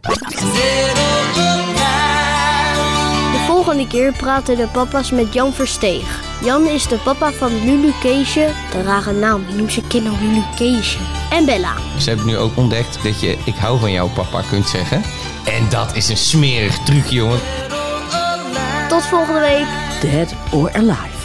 De volgende keer praten de papa's met Jan Versteeg. Jan is de papa van Lulu Keesje, de rare naam, je noemt zijn kind nog Lulu Keesje. En Bella. Ze hebben nu ook ontdekt dat je ik hou van jou papa kunt zeggen. En dat is een smerig trucje, jongen. Tot volgende week. Dead or Alive.